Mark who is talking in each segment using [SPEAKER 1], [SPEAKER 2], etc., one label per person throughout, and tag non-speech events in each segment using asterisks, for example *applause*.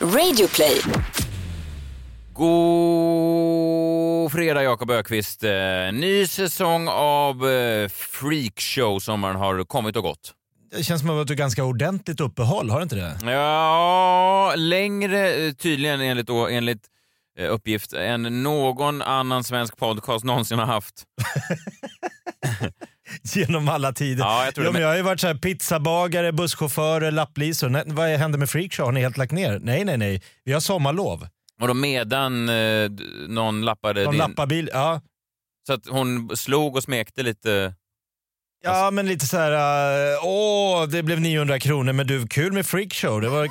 [SPEAKER 1] Radioplay.
[SPEAKER 2] God fredag Jakob Ökvist. Eh, Ny säsong av eh, Freakshow. Sommaren har kommit och gått.
[SPEAKER 3] Det känns som att du har ganska ordentligt uppehåll, har du inte det?
[SPEAKER 2] Ja, längre eh, tydligen enligt, då, enligt uppgift än någon annan svensk podcast någonsin har haft. *laughs* *laughs* *laughs*
[SPEAKER 3] Genom alla tider.
[SPEAKER 2] Ja, jag tror
[SPEAKER 3] ja, men jag har ju varit så här pizzabagare, busschaufförer, lapplisor. Nej, vad händer med Freakshow? Har ni helt lagt ner? Nej, nej, nej. Vi har sommarlov.
[SPEAKER 2] Och då medan eh, någon lappade
[SPEAKER 3] De
[SPEAKER 2] din...
[SPEAKER 3] lappar bil. Ja.
[SPEAKER 2] Så att hon slog och smekte lite.
[SPEAKER 3] Ja, men lite så här. äh, åh, det blev 900 kronor, men du, kul med Freakshow. Det var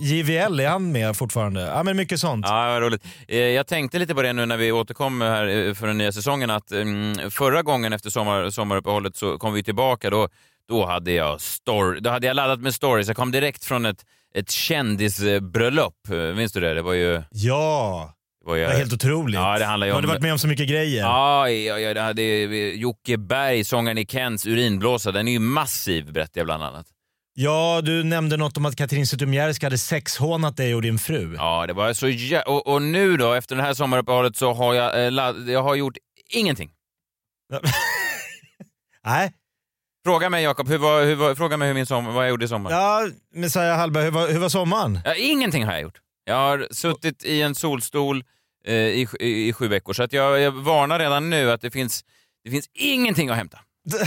[SPEAKER 3] JVL, är han med fortfarande? Ja, men mycket sånt.
[SPEAKER 2] Ja, vad roligt. Eh, Jag tänkte lite på det nu när vi återkom här eh, för den nya säsongen att mm, förra gången efter sommar, sommaruppehållet så kom vi tillbaka. Då, då, hade jag story, då hade jag laddat med stories. Jag kom direkt från ett, ett kändisbröllop. Eh, Minns du det? Det var ju...
[SPEAKER 3] Ja,
[SPEAKER 2] var ju
[SPEAKER 3] det var helt otroligt.
[SPEAKER 2] Ja, det handlar ju
[SPEAKER 3] Du
[SPEAKER 2] om...
[SPEAKER 3] hade varit med om så mycket grejer.
[SPEAKER 2] Ja, ja, ja, det hade Jocke Berg, sångaren i Kents urinblåsa. Den är ju massiv, berättade jag bland annat.
[SPEAKER 3] Ja, du nämnde något om att Katrin Zytomierska hade sexhånat dig och din fru.
[SPEAKER 2] Ja, det var så jä... och, och nu då, efter det här sommaruppehållet, så har jag, eh, ladd... jag har gjort ingenting. *laughs*
[SPEAKER 3] Nej,
[SPEAKER 2] Fråga mig Jakob, hur var, hur var, fråga mig hur min sommar, vad jag gjorde i sommar. Ja.
[SPEAKER 3] ja, Messiah Hallberg, hur var, hur var sommaren?
[SPEAKER 2] ingenting har jag gjort. Jag har suttit i en solstol eh, i, i, i sju veckor, så att jag, jag varnar redan nu att det finns, det finns ingenting att hämta. *laughs*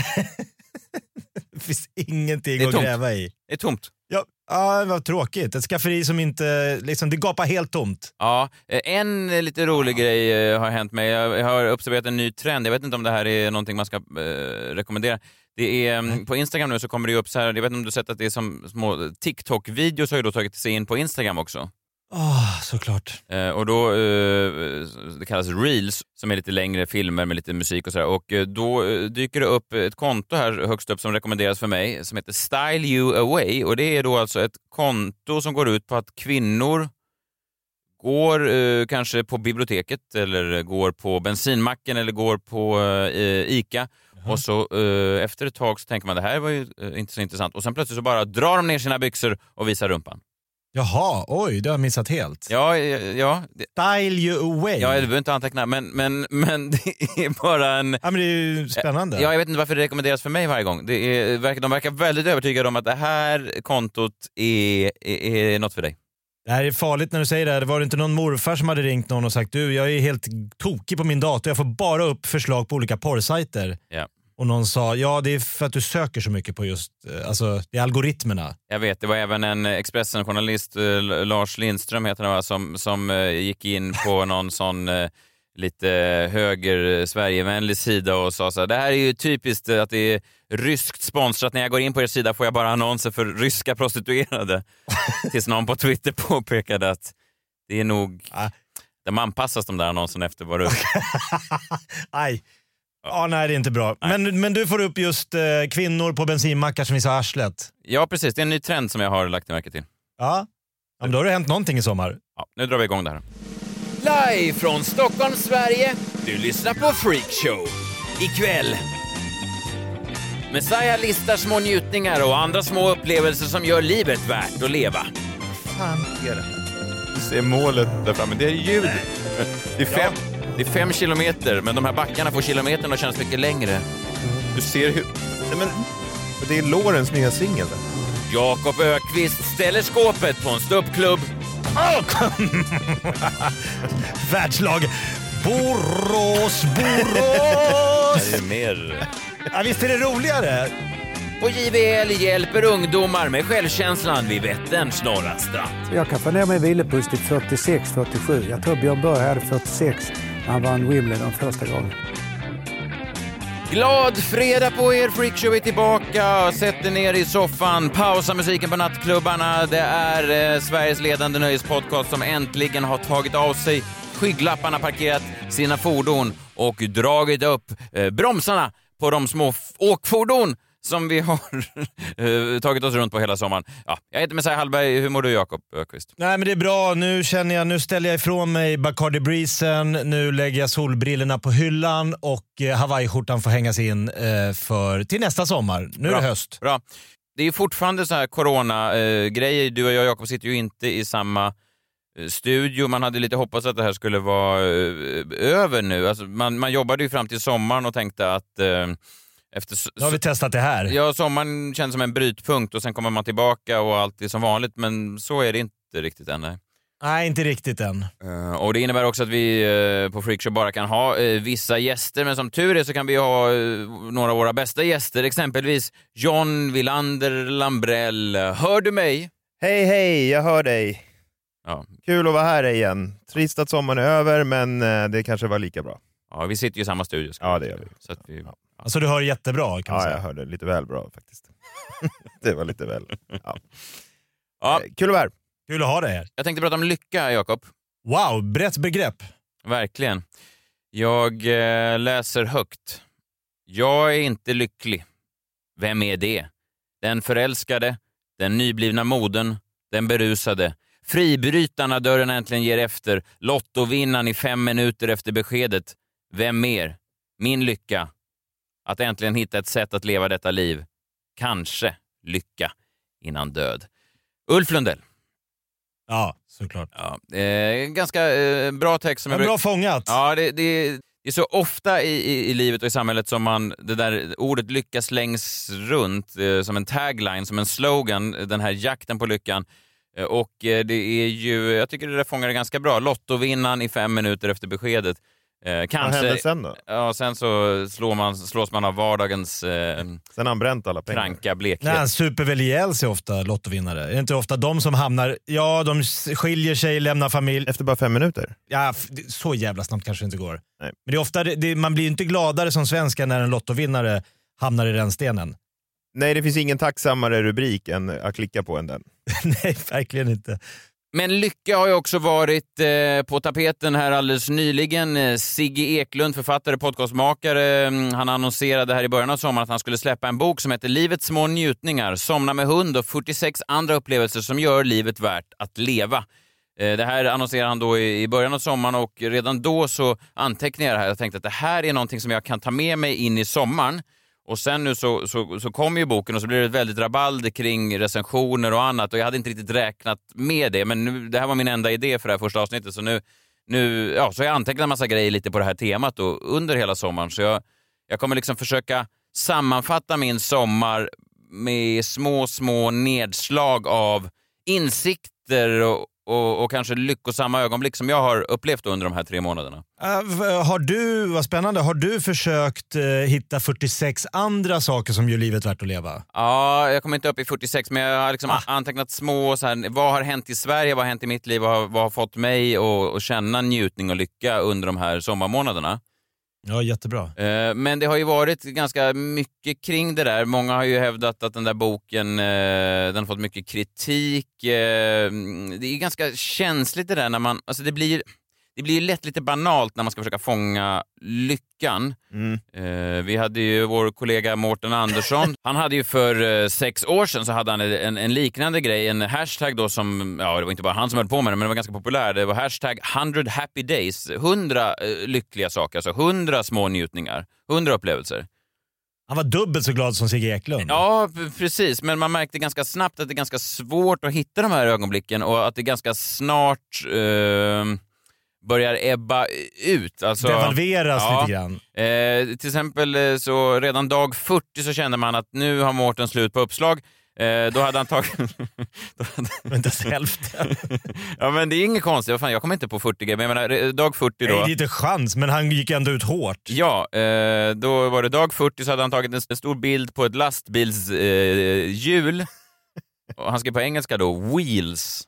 [SPEAKER 3] Det finns ingenting
[SPEAKER 2] Det
[SPEAKER 3] att
[SPEAKER 2] tomt.
[SPEAKER 3] gräva i.
[SPEAKER 2] Det är tomt.
[SPEAKER 3] Ja, ja, vad tråkigt. Ett skafferi som inte, liksom, det gapar helt tomt.
[SPEAKER 2] Ja, eh, en lite rolig grej eh, har hänt mig. Jag har observerat en ny trend. Jag vet inte om det här är någonting man ska eh, rekommendera. Det är, mm, på Instagram nu så kommer det upp så här, jag vet inte om du sett att det är som små TikTok-videos har ju då tagit sig in på Instagram också.
[SPEAKER 3] Åh, såklart.
[SPEAKER 2] Eh, och då, eh, det kallas reels, som är lite längre filmer med lite musik och sådär. Och eh, då eh, dyker det upp ett konto här högst upp som rekommenderas för mig som heter Style You Away. Och det är då alltså ett konto som går ut på att kvinnor går eh, kanske på biblioteket eller går på bensinmacken eller går på eh, ICA. Och så eh, efter ett tag så tänker man det här var ju eh, inte så intressant. Och sen plötsligt så bara drar de ner sina byxor och visar rumpan.
[SPEAKER 3] Jaha, oj, det har jag missat helt.
[SPEAKER 2] Ja, ja, det,
[SPEAKER 3] Style you away.
[SPEAKER 2] Ja, du behöver inte anteckna, men, men, men *laughs* det är bara en...
[SPEAKER 3] Ja, men det är ju spännande.
[SPEAKER 2] Ja, jag vet inte varför det rekommenderas för mig varje gång. Det är, verkar- de verkar väldigt övertygade om att det här kontot är, är, är något för dig.
[SPEAKER 3] Det här är farligt när du säger det. här. Var det inte någon morfar som hade ringt någon och sagt du, jag är helt tokig på min dator. Jag får bara upp förslag på olika porrsajter.
[SPEAKER 2] Ja.
[SPEAKER 3] Och någon sa, ja det är för att du söker så mycket på just, eh, alltså det är algoritmerna.
[SPEAKER 2] Jag vet, det var även en Expressen-journalist, eh, Lars Lindström heter han va, som, som eh, gick in på *laughs* någon sån lite höger Sverigevänlig sida och sa så här, det här är ju typiskt att det är ryskt sponsrat. När jag går in på er sida får jag bara annonser för ryska prostituerade. *laughs* Tills någon på Twitter påpekade att det är nog,
[SPEAKER 3] Ah.
[SPEAKER 2] de anpassas de där annonserna efter vad du... *laughs*
[SPEAKER 3] Aj. Ja, nej det är inte bra. Men, men du får upp just eh, kvinnor på bensinmackar som visar arslet.
[SPEAKER 2] Ja, precis. Det är en ny trend som jag har lagt märke till.
[SPEAKER 3] Ja. ja men då har det hänt någonting i sommar.
[SPEAKER 2] Ja, nu drar vi igång det här. Live från Stockholm, Sverige. Du lyssnar på Freakshow. Ikväll. Messiah listar små njutningar och andra små upplevelser som gör livet värt att leva.
[SPEAKER 3] Fan, gör det.
[SPEAKER 2] Du ser målet där framme. Det är ljud. Det är fem, det är fem kilometer, men de här backarna får kilometerna att kännas mycket längre.
[SPEAKER 4] Du ser hur... Nej, men, det är Lorens nya singel.
[SPEAKER 2] Jakob Ökvist ställer skåpet på en ståuppklubb. *laughs*
[SPEAKER 3] Världslag. Borås, Borås!
[SPEAKER 2] Det är mer...
[SPEAKER 3] ja, visst är det roligare?
[SPEAKER 2] Och JVL hjälper ungdomar med självkänslan vid Vätterns norra strand.
[SPEAKER 5] Jag kan få ner min vilopuls till 46-47. Jag tror Björn Borg hade 46 när han vann Wimbledon första gången.
[SPEAKER 2] Glad fredag på er, Freakshow är tillbaka. Sätt er ner i soffan, pausa musiken på nattklubbarna. Det är eh, Sveriges ledande nöjespodcast som äntligen har tagit av sig skygglapparna, parkerat sina fordon och dragit upp eh, bromsarna på de små åkfordon som vi har *laughs* eh, tagit oss runt på hela sommaren. Ja, jag heter Messiah Hallberg. Hur mår du, Jakob Öqvist?
[SPEAKER 3] Nej men det är bra. Nu känner jag, nu ställer jag ifrån mig Bacardi Breezen, nu lägger jag solbrillorna på hyllan och eh, hawaiiskjortan får hängas in eh, för, till nästa sommar. Nu är
[SPEAKER 2] Bra.
[SPEAKER 3] det höst.
[SPEAKER 2] Bra. Det är fortfarande så här corona-grejer. Du och jag, Jakob, sitter ju inte i samma studio. Man hade lite hoppats att det här skulle vara över nu. Alltså, man, man jobbade ju fram till sommaren och tänkte att eh, efter s-
[SPEAKER 3] Nu har vi testat det här.
[SPEAKER 2] Ja, sommaren känns som en brytpunkt och sen kommer man tillbaka och allt är som vanligt, men så är det inte riktigt än. nej.
[SPEAKER 3] Nej, inte riktigt än.
[SPEAKER 2] Eh, och Det innebär också att vi eh, på Freakshow bara kan ha eh, vissa gäster, men som tur är så kan vi ha några av våra bästa gäster, exempelvis John Wilander Lambrell. Hör du mig?
[SPEAKER 4] Hej hej, jag hör dig.
[SPEAKER 2] Ja.
[SPEAKER 4] Kul att vara här igen. Trist att sommaren är över, men det kanske var lika bra.
[SPEAKER 2] ja, vi sitter ju i samma studio.
[SPEAKER 4] Ja, det gör vi.
[SPEAKER 2] Så att vi
[SPEAKER 4] Ja.
[SPEAKER 3] Alltså du hör jättebra kan man
[SPEAKER 4] Ja,
[SPEAKER 3] säga.
[SPEAKER 4] jag hörde lite väl bra faktiskt. *laughs* det var lite väl. Ja.
[SPEAKER 2] Ja,
[SPEAKER 4] Eh, Kul att vara här.
[SPEAKER 3] Kul att ha dig här.
[SPEAKER 2] jag tänkte prata om lycka, Jakob.
[SPEAKER 3] Wow, brett begrepp.
[SPEAKER 2] Verkligen. Jag eh, läser högt. Jag är inte lycklig. Vem är det? Den förälskade, den nyblivna moden, den berusade. Fribrytarna dörren äntligen ger efter, lottovinnaren i fem minuter efter beskedet. Vem mer? Min lycka. Att äntligen hitta ett sätt att leva detta liv. Kanske lycka innan död. Ulf Lundell.
[SPEAKER 3] Ja, såklart.
[SPEAKER 2] Ja, eh, ganska eh, bra text som jag
[SPEAKER 3] bra fångat.
[SPEAKER 2] Ja, det, det, det är så ofta i, i, i livet och i samhället som man, det där ordet lycka slängs runt eh, som en tagline, som en slogan, den här jakten på lyckan. Eh, och eh, det är ju, jag tycker det där fångar det ganska bra. Lottovinnaren i fem minuter efter beskedet. Eh,
[SPEAKER 4] Vad
[SPEAKER 2] kanske,
[SPEAKER 4] hände sen då?
[SPEAKER 2] Ja, sen så slår man, slås man av vardagens eh,
[SPEAKER 4] Sen har han bränt alla pengar.
[SPEAKER 2] kranka blekhet.
[SPEAKER 3] Nej, han super väl ihjäl sig ofta, lottovinnare. Är det inte ofta de som hamnar... Ja, de skiljer sig, lämnar familj.
[SPEAKER 4] Efter bara fem minuter?
[SPEAKER 3] Ja, så jävla snabbt kanske det inte går.
[SPEAKER 4] Nej.
[SPEAKER 3] Men det är ofta, det, man blir ju inte gladare som svenska när en lottovinnare hamnar i rännstenen.
[SPEAKER 4] Nej, det finns ingen tacksammare rubrik än att klicka på än den. *laughs*
[SPEAKER 3] Nej, verkligen inte.
[SPEAKER 2] Men lycka har ju också varit eh, på tapeten här alldeles nyligen. Eh, Sigge Eklund, författare, podcastmakare, mm, han annonserade här i början av sommaren att han skulle släppa en bok som heter Livets små njutningar, Somna med hund och 46 andra upplevelser som gör livet värt att leva. Eh, Det här annonserade han då i i början av sommaren och redan då så antecknade jag det här. Jag tänkte att det här är någonting som jag kan ta med mig in i sommaren. Och sen nu så, så, så kom ju boken och så blev det ett väldigt rabalder kring recensioner och annat och jag hade inte riktigt räknat med det. Men nu, det här var min enda idé för det här första avsnittet så nu, nu ja, så har jag antecknat en massa grejer lite på det här temat då, under hela sommaren. Så jag, jag kommer liksom försöka sammanfatta min sommar med små, små nedslag av insikter och, och, och kanske lyckosamma ögonblick som jag har upplevt under de här tre månaderna.
[SPEAKER 3] V- har du, vad spännande, har du försökt eh, hitta 46 andra saker som gör livet värt att leva?
[SPEAKER 2] Ja, jag kommer inte upp i 46, men jag har liksom
[SPEAKER 3] Ah.
[SPEAKER 2] antecknat små, så här, vad har hänt i Sverige, vad har hänt i mitt liv, vad har, vad har fått mig att känna njutning och lycka under de här sommarmånaderna.
[SPEAKER 3] Ja, jättebra.
[SPEAKER 2] Eh, Men det har ju varit ganska mycket kring det där. Många har ju hävdat att den där boken eh, den har fått mycket kritik. Eh, mm, Det är ganska känsligt det där när man... Alltså det blir det blir lätt lite banalt när man ska försöka fånga lyckan.
[SPEAKER 4] Mm.
[SPEAKER 2] Eh, vi hade ju vår kollega Mårten Andersson. *laughs* Han hade ju för eh, sex år sedan så hade han en, en liknande grej, en hashtag då som, ja det var inte bara han som höll på med det, men det var ganska populär. Det var hashtag 100 happy days. 100 eh, lyckliga saker, alltså 100 små njutningar, 100 upplevelser.
[SPEAKER 3] Han var dubbelt så glad som Sigge Eklund.
[SPEAKER 2] Ja, precis. Men man märkte ganska snabbt att det är ganska svårt att hitta de här ögonblicken och att det ganska snart eh, börjar ebba ut. Alltså,
[SPEAKER 3] Devalveras
[SPEAKER 2] Ja.
[SPEAKER 3] lite grann.
[SPEAKER 2] Eh, till exempel eh, så redan dag 40 så kände man att nu har Mårten slut på uppslag. Eh, då hade han tagit... *laughs*
[SPEAKER 3] inte ens hälften. *laughs*
[SPEAKER 2] ja men det är inget konstigt, fan, jag kommer inte på 40 grejer, men jag menar, dag 40
[SPEAKER 3] Nej,
[SPEAKER 2] då.
[SPEAKER 3] det är inte chans, men han gick ändå ut hårt.
[SPEAKER 2] Ja, eh, då var det dag 40 så hade han tagit en stor bild på ett lastbilshjul. Eh, han skrev på engelska då wheels.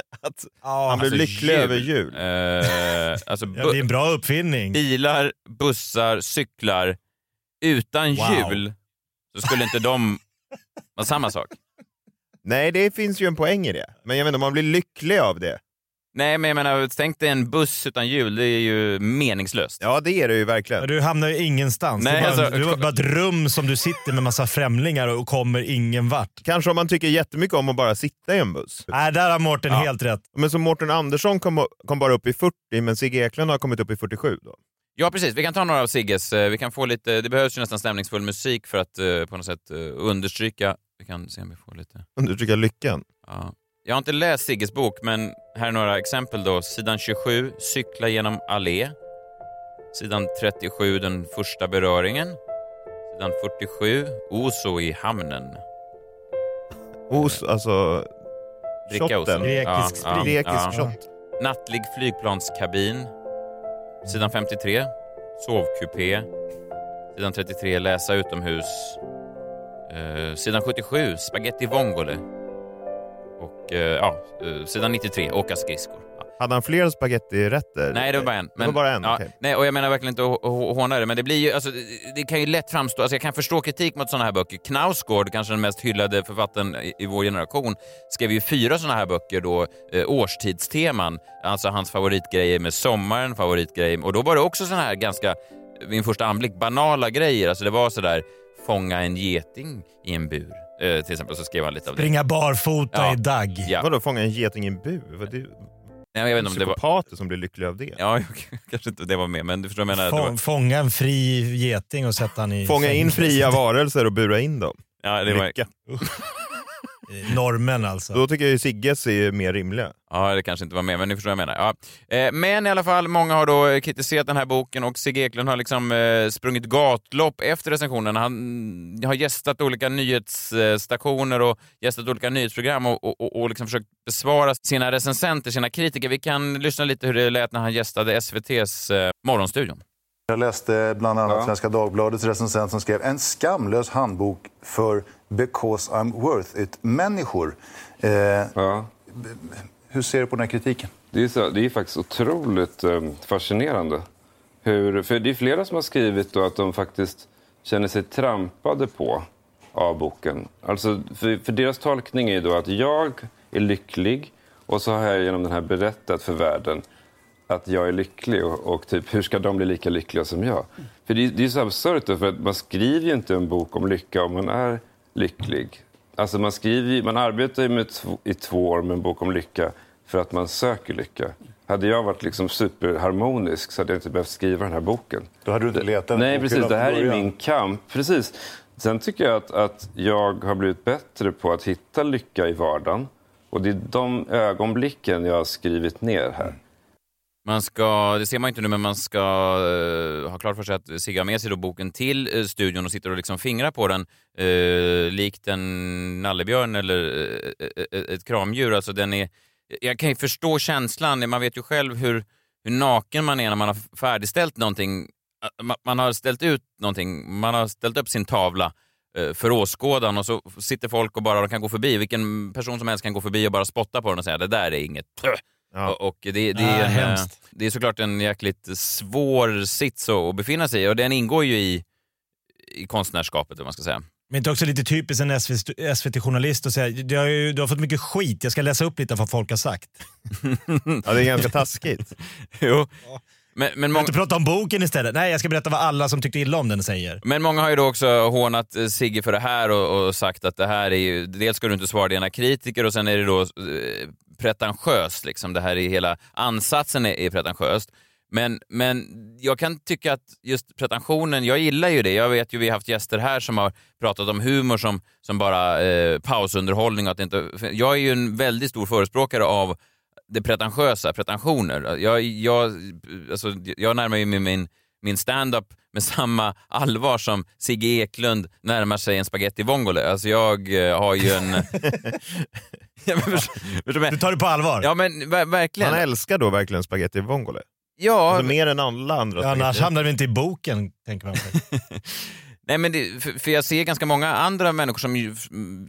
[SPEAKER 2] *laughs*
[SPEAKER 4] Att
[SPEAKER 3] Ja,
[SPEAKER 4] han blev
[SPEAKER 2] alltså
[SPEAKER 4] lycklig
[SPEAKER 2] hjul.
[SPEAKER 4] över jul.
[SPEAKER 2] Eh, alltså
[SPEAKER 3] ja, det är en bra uppfinning.
[SPEAKER 2] bilar, bussar, cyklar utan
[SPEAKER 3] Wow.
[SPEAKER 2] hjul så skulle inte de vara samma sak. *laughs*
[SPEAKER 4] Nej, det finns ju en poäng i det. Men jag vet inte om man blir lycklig av det.
[SPEAKER 2] Nej, men jag menar, tänk dig en buss utan hjul, det är ju meningslöst.
[SPEAKER 4] Ja, det är det ju verkligen.
[SPEAKER 3] Du hamnar ju ingenstans.
[SPEAKER 2] Nej,
[SPEAKER 3] det, är bara,
[SPEAKER 2] alltså-
[SPEAKER 3] det var bara ett rum som du sitter med massa främlingar och kommer ingen vart.
[SPEAKER 4] Kanske om man tycker jättemycket om att bara sitta i en buss.
[SPEAKER 3] Nej, där har Mårten
[SPEAKER 2] Ja.
[SPEAKER 3] helt rätt.
[SPEAKER 4] Men som Mårten Andersson kom, kom bara upp i 40, men Sigge Eklund har kommit upp i 47 då.
[SPEAKER 2] Ja, precis. Vi kan ta några av Sigges. eh, Vi kan få lite, det behövs ju nästan stämningsfull musik för att eh, på något sätt eh, understryka. Vi kan se om vi får lite.
[SPEAKER 4] Undertrycka lyckan.
[SPEAKER 2] Ja. Jag har inte läst Sigges bok, men Här är några exempel då. Sidan 27, cykla genom allé. Sidan 37, den första beröringen. Sidan 47, Oso i hamnen.
[SPEAKER 4] Os, alltså...
[SPEAKER 2] Dricka. Oso.
[SPEAKER 3] Grekisk sprit.
[SPEAKER 4] Grekisk shot.
[SPEAKER 2] Nattlig flygplanskabin. Sidan 53, sovkupé. Sidan 33, läsa utomhus. Eh, sidan 77, spaghetti vongole. Och eh, ja, eh, sidan 93, åka skridskor.
[SPEAKER 4] Hade han fler spagettirätter?
[SPEAKER 2] Nej, det var bara en.
[SPEAKER 4] Det var bara en,
[SPEAKER 2] ja,
[SPEAKER 4] okej.
[SPEAKER 2] nej, och jag menar verkligen inte att hå- hå- håna det, men det blir ju, alltså, det kan ju lätt framstå, alltså jag kan förstå kritik mot sådana här böcker. Knausgård, kanske den mest hyllade författaren i, i vår generation, skrev ju fyra sådana här böcker då, eh, årstidsteman, alltså hans favoritgrejer med sommaren, favoritgrej, och då var det också sådana här ganska, vid en första anblick, banala grejer. Alltså det var sådär, fånga en geting i en bur. Eh, till exempel så skrev han lite av det.
[SPEAKER 3] Springa barfota
[SPEAKER 2] Ja.
[SPEAKER 3] i dagg.
[SPEAKER 2] Ja.
[SPEAKER 4] Vadå, fånga en geting i en bur? Vad det,
[SPEAKER 2] Nej, jag vet inte om det var...
[SPEAKER 4] psykopater som blir lyckliga av det.
[SPEAKER 2] Ja, *laughs* kanske inte det var med, men du förstår vad jag menar. Det var...
[SPEAKER 3] fånga en fri geting och sätta han i
[SPEAKER 4] Fånga in
[SPEAKER 3] fängelse.
[SPEAKER 4] fria varelser och bura in dem.
[SPEAKER 2] Ja, det var...
[SPEAKER 4] Lycka. *laughs*
[SPEAKER 3] Normen alltså.
[SPEAKER 4] Då tycker jag ju Sigges är mer rimliga.
[SPEAKER 2] Ja, det kanske inte var med, men ni förstår vad jag menar. Ja. Eh, Men i alla fall, många har då kritiserat den här boken och Sigge Eklund har liksom eh, sprungit gatlopp efter recensionen. Han har gästat olika nyhetsstationer och gästat olika nyhetsprogram och, och, och, och liksom försökt besvara sina recensenter, sina kritiker. Vi kan lyssna lite hur det lät när han gästade SVTs eh, Morgonstudion.
[SPEAKER 1] Jag läste bland annat Svenska Dagbladets recensent som skrev en skamlös handbok för because I'm worth it-människor. Eh,
[SPEAKER 6] Ja.
[SPEAKER 1] hur ser du på den här kritiken?
[SPEAKER 6] Det är, så, det är faktiskt otroligt eh, fascinerande. Hur, för det är flera som har skrivit att de faktiskt känner sig trampade på av boken. Alltså, för, för deras tolkning är då att jag är lycklig och så har jag genom den här berättat för världen att jag är lycklig och, och typ, hur ska de bli lika lyckliga som jag? För det, det är så absurt för att man skriver ju inte en bok om lycka om man är lycklig. Alltså man, skriver, man arbetar ju med i två år med en bok om lycka för att man söker lycka. Hade jag varit liksom superharmonisk så hade jag inte behövt skriva den här boken.
[SPEAKER 1] Då hade du inte letat
[SPEAKER 6] Nej, precis. Det här är min kamp. Precis. Sen tycker jag att, att jag har blivit bättre på att hitta lycka i vardagen. Och det är de ögonblicken jag har skrivit ner här.
[SPEAKER 2] Man ska, det ser man inte nu, men man ska uh, ha klart för sig att Sigge har med sig då boken till uh, studion och sitter och liksom fingrar på den uh, likt en nallebjörn eller ett kramdjur. Alltså den är, jag kan ju förstå känslan, man vet ju själv hur, hur naken man är när man har färdigställt någonting. Man, man har ställt ut någonting, man har ställt upp sin tavla för åskådan och så sitter folk och bara kan gå förbi. Vilken person som helst kan gå förbi och bara spotta på den och säga det där är inget.
[SPEAKER 4] Ja.
[SPEAKER 2] Och, det, det,
[SPEAKER 3] Ah,
[SPEAKER 2] är en, eh,
[SPEAKER 3] hemskt.
[SPEAKER 2] det är såklart en jäkligt svår sits att befinna sig i och den ingår ju i, i konstnärskapet, om man ska säga.
[SPEAKER 3] Men det är också lite typiskt en SVT-journalist att säga du har, ju, du har fått mycket skit, jag ska läsa upp lite av vad folk har sagt. *laughs*
[SPEAKER 4] Ja, det är ganska taskigt. *laughs*
[SPEAKER 2] jo. Men, men,
[SPEAKER 3] Jag
[SPEAKER 2] många,
[SPEAKER 3] inte prata om boken istället. Nej, jag ska berätta vad alla som tyckte illa om den säger.
[SPEAKER 2] men många har ju då också hånat eh, Sigge för det här och, och sagt att det här är ju, dels ska du inte svara dina kritiker och sen är det då eh, pretentiöst. Liksom. Det här är hela ansatsen är, är pretentiöst. Men, men jag kan tycka att just pretensionen, jag gillar ju det. Jag vet ju, vi har haft gäster här som har pratat om humor som, som bara eh, pausunderhållning. Att inte, jag är ju en väldigt stor förespråkare av det pretentiösa, pretensioner. Jag, jag, alltså, jag närmar ju mig min, min stand-up med samma allvar som Sigge Eklund närmar sig en spaghetti vongole. Alltså jag eh, har ju en... *laughs* ja, men, du?
[SPEAKER 3] Tar det på allvar?
[SPEAKER 2] ja men ver- verkligen.
[SPEAKER 4] Han älskar då verkligen spaghetti vongole.
[SPEAKER 2] Ja,
[SPEAKER 4] Alltså mer än alla andra
[SPEAKER 3] Ja, annars hamnar vi inte i boken, tänker man. *laughs*
[SPEAKER 2] Nej, men det, för, för jag ser ganska många andra människor som ju,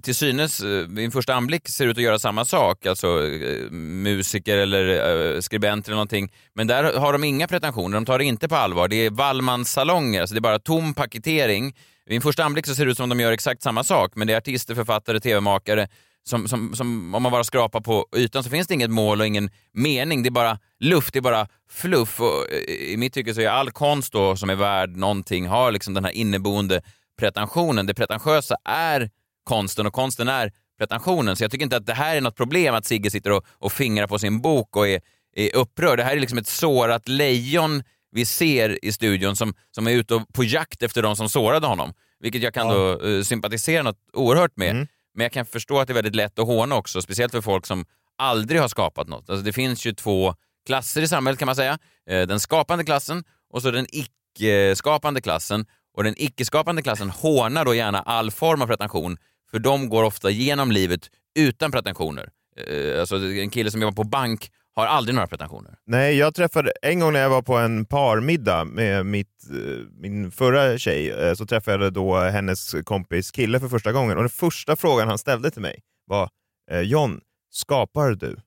[SPEAKER 2] till synes eh, vid en första anblick ser ut att göra samma sak. Alltså eh, musiker eller äh, skribenter eller någonting. Men där har de inga pretensioner, de tar det inte på allvar. Det är Wallmans salonger, alltså det är bara tom paketering. Vid en första anblick så ser det ut som att de gör exakt samma sak, men det är artister, författare, tv-makare som, som, som om man bara skrapar på ytan så finns det inget mål och ingen mening. Det är bara luft, det är bara fluff. Och eh, I mitt tycke så är all konst då som är värd någonting har liksom den här inneboende pretensionen. Det pretentiösa är konsten och konsten är pretensionen. Så jag tycker inte att det här är något problem att Sigge sitter och, och fingrar på sin bok och är, är upprörd. Det här är liksom ett sårat lejon vi ser i studion som, som är ute på jakt efter de som sårade honom. Vilket jag kan då eh, sympatisera något oerhört med. Men jag kan förstå att det är väldigt lätt att håna också, speciellt för folk som aldrig har skapat något. Alltså det finns ju två klasser i samhället kan man säga. Eh, den skapande klassen och så den icke-skapande klassen. Och den icke-skapande klassen hånar då gärna all form av pretension, för de går ofta genom livet utan pretensioner. Eh, alltså en kille som jobbar på bank har aldrig några pretensioner.
[SPEAKER 4] Nej, jag träffade en gång när jag var på en parmiddag med mitt, eh, min förra tjej, eh, så träffade jag då hennes kompis kille för första gången. Och den första frågan han ställde till mig var eh, John, skapar du?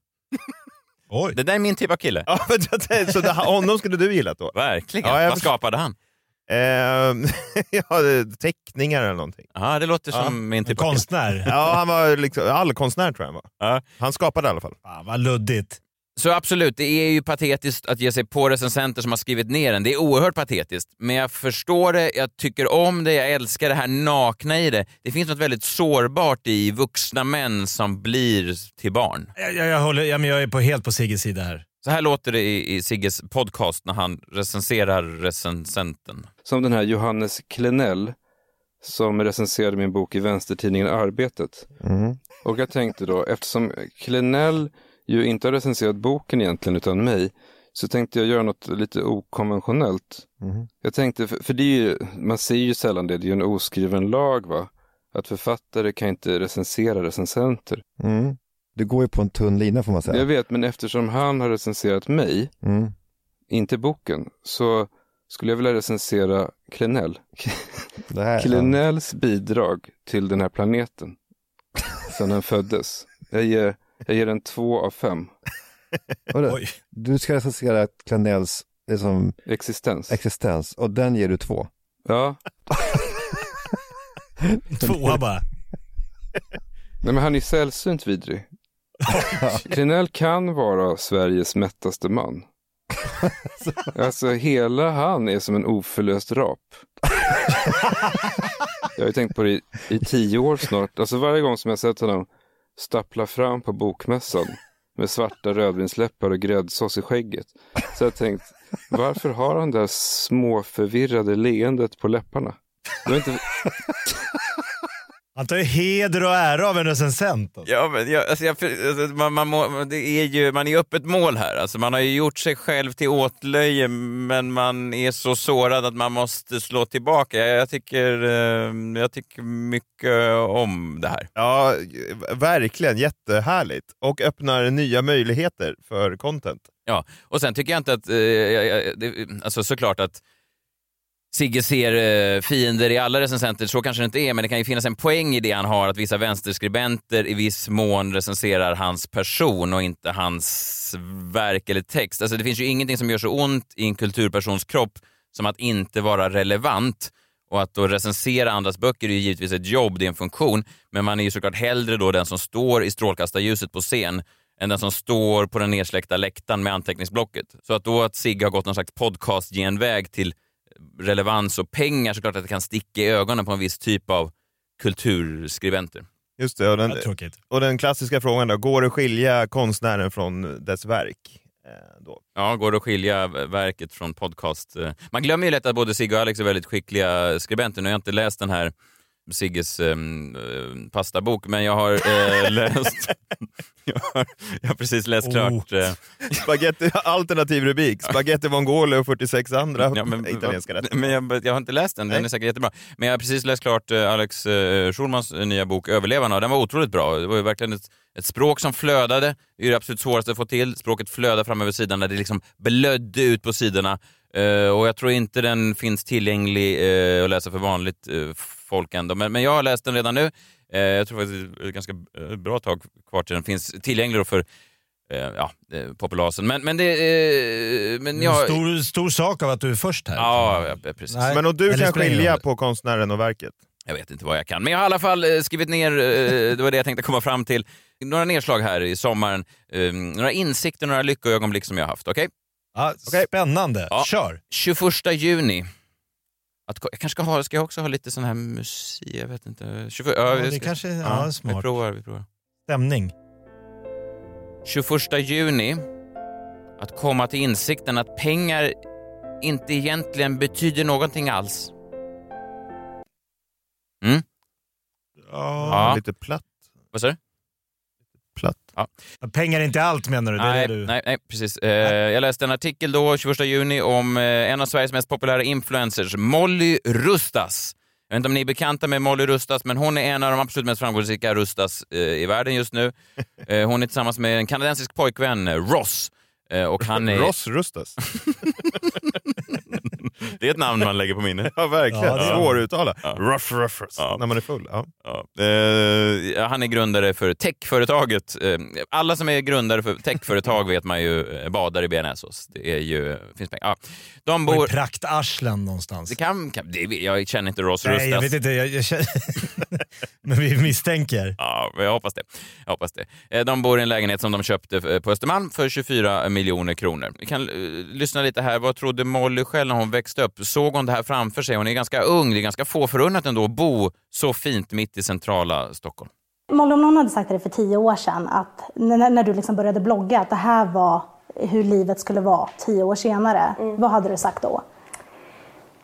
[SPEAKER 4] *laughs*
[SPEAKER 3] Oj.
[SPEAKER 2] Det där är min typ av kille.
[SPEAKER 4] Ja, men så det, honom skulle du gilla då?
[SPEAKER 2] Verkligen.
[SPEAKER 4] Ja, jag
[SPEAKER 2] Vad skapade han?
[SPEAKER 4] Eh, *laughs* ja, teckningar eller någonting.
[SPEAKER 2] Ja, det låter som
[SPEAKER 4] Ja,
[SPEAKER 2] min
[SPEAKER 3] En
[SPEAKER 2] typ
[SPEAKER 3] konstnär.
[SPEAKER 4] Ja, han var liksom allkonstnär tror jag han var.
[SPEAKER 2] Ja.
[SPEAKER 4] Han skapade i alla fall.
[SPEAKER 3] Fan, vad luddigt.
[SPEAKER 2] Så absolut, det är ju patetiskt att ge sig på recensenter som har skrivit ner den. Det är oerhört patetiskt. Men jag förstår det, jag tycker om det, jag älskar det här nakna i det. Det finns något väldigt sårbart i vuxna män som blir till barn.
[SPEAKER 3] Jag, jag, jag, håller, ja, men jag är på, helt på Sigges sida här.
[SPEAKER 2] Så här låter det i, i Sigges podcast när han recenserar recensenten.
[SPEAKER 6] Som den här Johannes Klenell som recenserade min bok i vänstertidningen Arbetet. Och jag tänkte då, eftersom Klenell ju inte har recenserat boken egentligen utan mig, så tänkte jag göra något lite okonventionellt. Jag tänkte, för, för det är ju, man ser ju sällan det, det är ju en oskriven lag va? Att författare kan inte recensera recensenter.
[SPEAKER 7] Mm. Du går ju på en tunn lina får man säga.
[SPEAKER 6] Jag vet, men eftersom han har recenserat mig,
[SPEAKER 7] Mm.
[SPEAKER 6] inte boken, så skulle jag vilja recensera Klenell. *laughs* Klenells bidrag till den här planeten sedan den föddes. Jag ger, jag ger den två av fem. *laughs*
[SPEAKER 3] Oj.
[SPEAKER 7] Du ska recensera Klenells liksom,
[SPEAKER 6] Existens.
[SPEAKER 7] existens och den ger du två.
[SPEAKER 6] Ja, *laughs*
[SPEAKER 3] Tvåa bara.
[SPEAKER 6] nej men han är sällsynt vidrig. Klenell kan vara Sveriges mättaste man. *laughs* Alltså hela han är som en oförlöst rap. Jag har ju tänkt på det i, i tio år snart. Alltså varje gång som jag sett honom stappla fram på bokmässan med svarta rödvinsläppar och gräddsås i skägget. Så jag har tänkt, varför har han det där småförvirrade leendet på läpparna? Det var inte,
[SPEAKER 3] han tar ju heder och ära av en recensent. Alltså.
[SPEAKER 2] Ja, men jag, alltså jag, alltså man, man, må, det är ju, man är öppet mål här. Alltså man har ju gjort sig själv till åtlöje, men man är så sårad att man måste slå tillbaka. Jag, jag, tycker, eh, jag tycker mycket om det här.
[SPEAKER 4] Ja, verkligen jättehärligt. Och öppnar nya möjligheter för content.
[SPEAKER 2] Ja, och sen tycker jag inte att, eh, jag, jag, det, alltså såklart att Sigge ser eh, fiender i alla recensenter, så kanske det inte är, men det kan ju finnas en poäng i det han har, att vissa vänsterskribenter i viss mån recenserar hans person och inte hans verk eller text. Alltså det finns ju ingenting som gör så ont i en kulturpersons kropp som att inte vara relevant. Och att då recensera andras böcker är ju givetvis ett jobb, det är en funktion, men man är ju såklart hellre då den som står i strålkastarljuset på scen än den som står på den nedsläckta läktaren med anteckningsblocket. Så att då att Sigge har gått någon slags podcast-genväg till relevans och pengar, såklart att det kan sticka i ögonen på en viss typ av kulturskribenter.
[SPEAKER 4] Just det, och den,
[SPEAKER 3] tråkigt.
[SPEAKER 4] och den klassiska frågan då, går det att skilja konstnären från dess verk? Eh, då?
[SPEAKER 2] Ja, går det att skilja verket från podcast? eh, Man glömmer ju lätt att både Sigge och Alex är väldigt skickliga skribenter. Nu har jag inte läst den här Sigges um, pastabok, men jag har eh, *laughs* läst... jag, har, jag har precis läst
[SPEAKER 3] Oh.
[SPEAKER 2] klart... eh,
[SPEAKER 4] Spaghetti, alternativ rubrik, *laughs* Spaghetti Vongole och 46 andra
[SPEAKER 2] Ja, men,
[SPEAKER 4] italienska rätter.
[SPEAKER 2] men jag, jag har inte läst den, den
[SPEAKER 4] Nej.
[SPEAKER 2] är säkert jättebra. Men jag har precis läst klart eh, Alex eh, Schulmans eh, nya bok Överlevarna och den var otroligt bra. Det var ju verkligen ett, ett språk som flödade. Det är det absolut svåraste att få till. Språket flödar fram över sidan där det liksom blödde ut på sidorna. Eh, och jag tror inte den finns tillgänglig eh, att läsa för vanligt eh, folk ändå. Men, men jag har läst den redan nu. Jag tror faktiskt det är ett ganska bra tag kvar till den finns tillgänglig då för ja, populasen. Men, men det... Men jag,
[SPEAKER 3] en stor, stor sak av att du är först här.
[SPEAKER 2] Ja, ja, precis.
[SPEAKER 3] Nej.
[SPEAKER 4] Men om du
[SPEAKER 3] Eller
[SPEAKER 4] kan skilja på konstnären och verket?
[SPEAKER 2] Jag vet inte vad jag kan, men jag har i alla fall skrivit ner, det var det jag tänkte komma fram till, några nedslag här i sommaren, några insikter, några lyckoögonblick som jag har haft. Okej?
[SPEAKER 3] Ja,
[SPEAKER 4] Okej.
[SPEAKER 3] Spännande.
[SPEAKER 2] Ja.
[SPEAKER 3] Kör.
[SPEAKER 2] 21 juni. Att, jag kanske ska, ha, ska jag också ha lite sån här musik, jag vet inte. 24,
[SPEAKER 3] Ja, det
[SPEAKER 2] ska-
[SPEAKER 3] kanske ja,
[SPEAKER 2] Vi
[SPEAKER 3] smart.
[SPEAKER 2] provar, vi provar.
[SPEAKER 3] Stämning.
[SPEAKER 2] 21 juni. Att komma till insikten att pengar inte egentligen betyder någonting alls. Mm?
[SPEAKER 3] Ja.
[SPEAKER 2] Ja.
[SPEAKER 4] Lite platt.
[SPEAKER 2] Vad sa du?
[SPEAKER 4] Platt.
[SPEAKER 3] Pengar är inte allt menar du?
[SPEAKER 2] Nej,
[SPEAKER 3] du...
[SPEAKER 2] nej, nej, precis. Eh, jag läste en artikel då, 21 juni, om eh, en av Sveriges mest populära influencers, Molly Rustas. Jag vet inte om ni är bekanta med Molly Rustas, men hon är en av de absolut mest framgångsrika Rustas eh, i världen just nu. *laughs* Eh, hon är tillsammans med en kanadensisk pojkvän, Ross. Och han är...
[SPEAKER 4] Ross Rustas. *laughs*
[SPEAKER 2] Det är ett namn man lägger på minnet.
[SPEAKER 4] Ja, verkligen.
[SPEAKER 3] Ja, det är-
[SPEAKER 4] Svåruttala.
[SPEAKER 2] Ja.
[SPEAKER 4] Ruff, ruff, ruff.
[SPEAKER 2] Ja.
[SPEAKER 4] När man är full. Ja.
[SPEAKER 2] Ja. Eh, han är grundare för techföretaget. Eh, alla som är grundare för techföretag vet man ju eh, badar i bearnaisesås. Det är ju, finns pengar. Ja. De
[SPEAKER 3] Bor...
[SPEAKER 2] bor...
[SPEAKER 3] Praktarslen någonstans.
[SPEAKER 2] Det kan, kan, det, jag känner inte Ross
[SPEAKER 3] Nej, jag
[SPEAKER 2] Rustas.
[SPEAKER 3] vet inte. Jag, jag känner... *laughs* Men vi misstänker.
[SPEAKER 2] Ja, jag hoppas det. Jag hoppas det. Eh, De bor i en lägenhet som de köpte eh, på Östermalm för 24 miljoner kronor. Vi kan uh, lyssna lite här. Vad trodde Molly själv när hon växte upp? Såg hon det här framför sig? Hon är ganska ung. Det är ganska få förunnat ändå att bo så fint mitt i centrala Stockholm.
[SPEAKER 8] Molly, om någon hade sagt till dig för tio år sedan, att när, när du liksom började blogga, att det här var hur livet skulle vara tio år senare, vad hade du sagt då?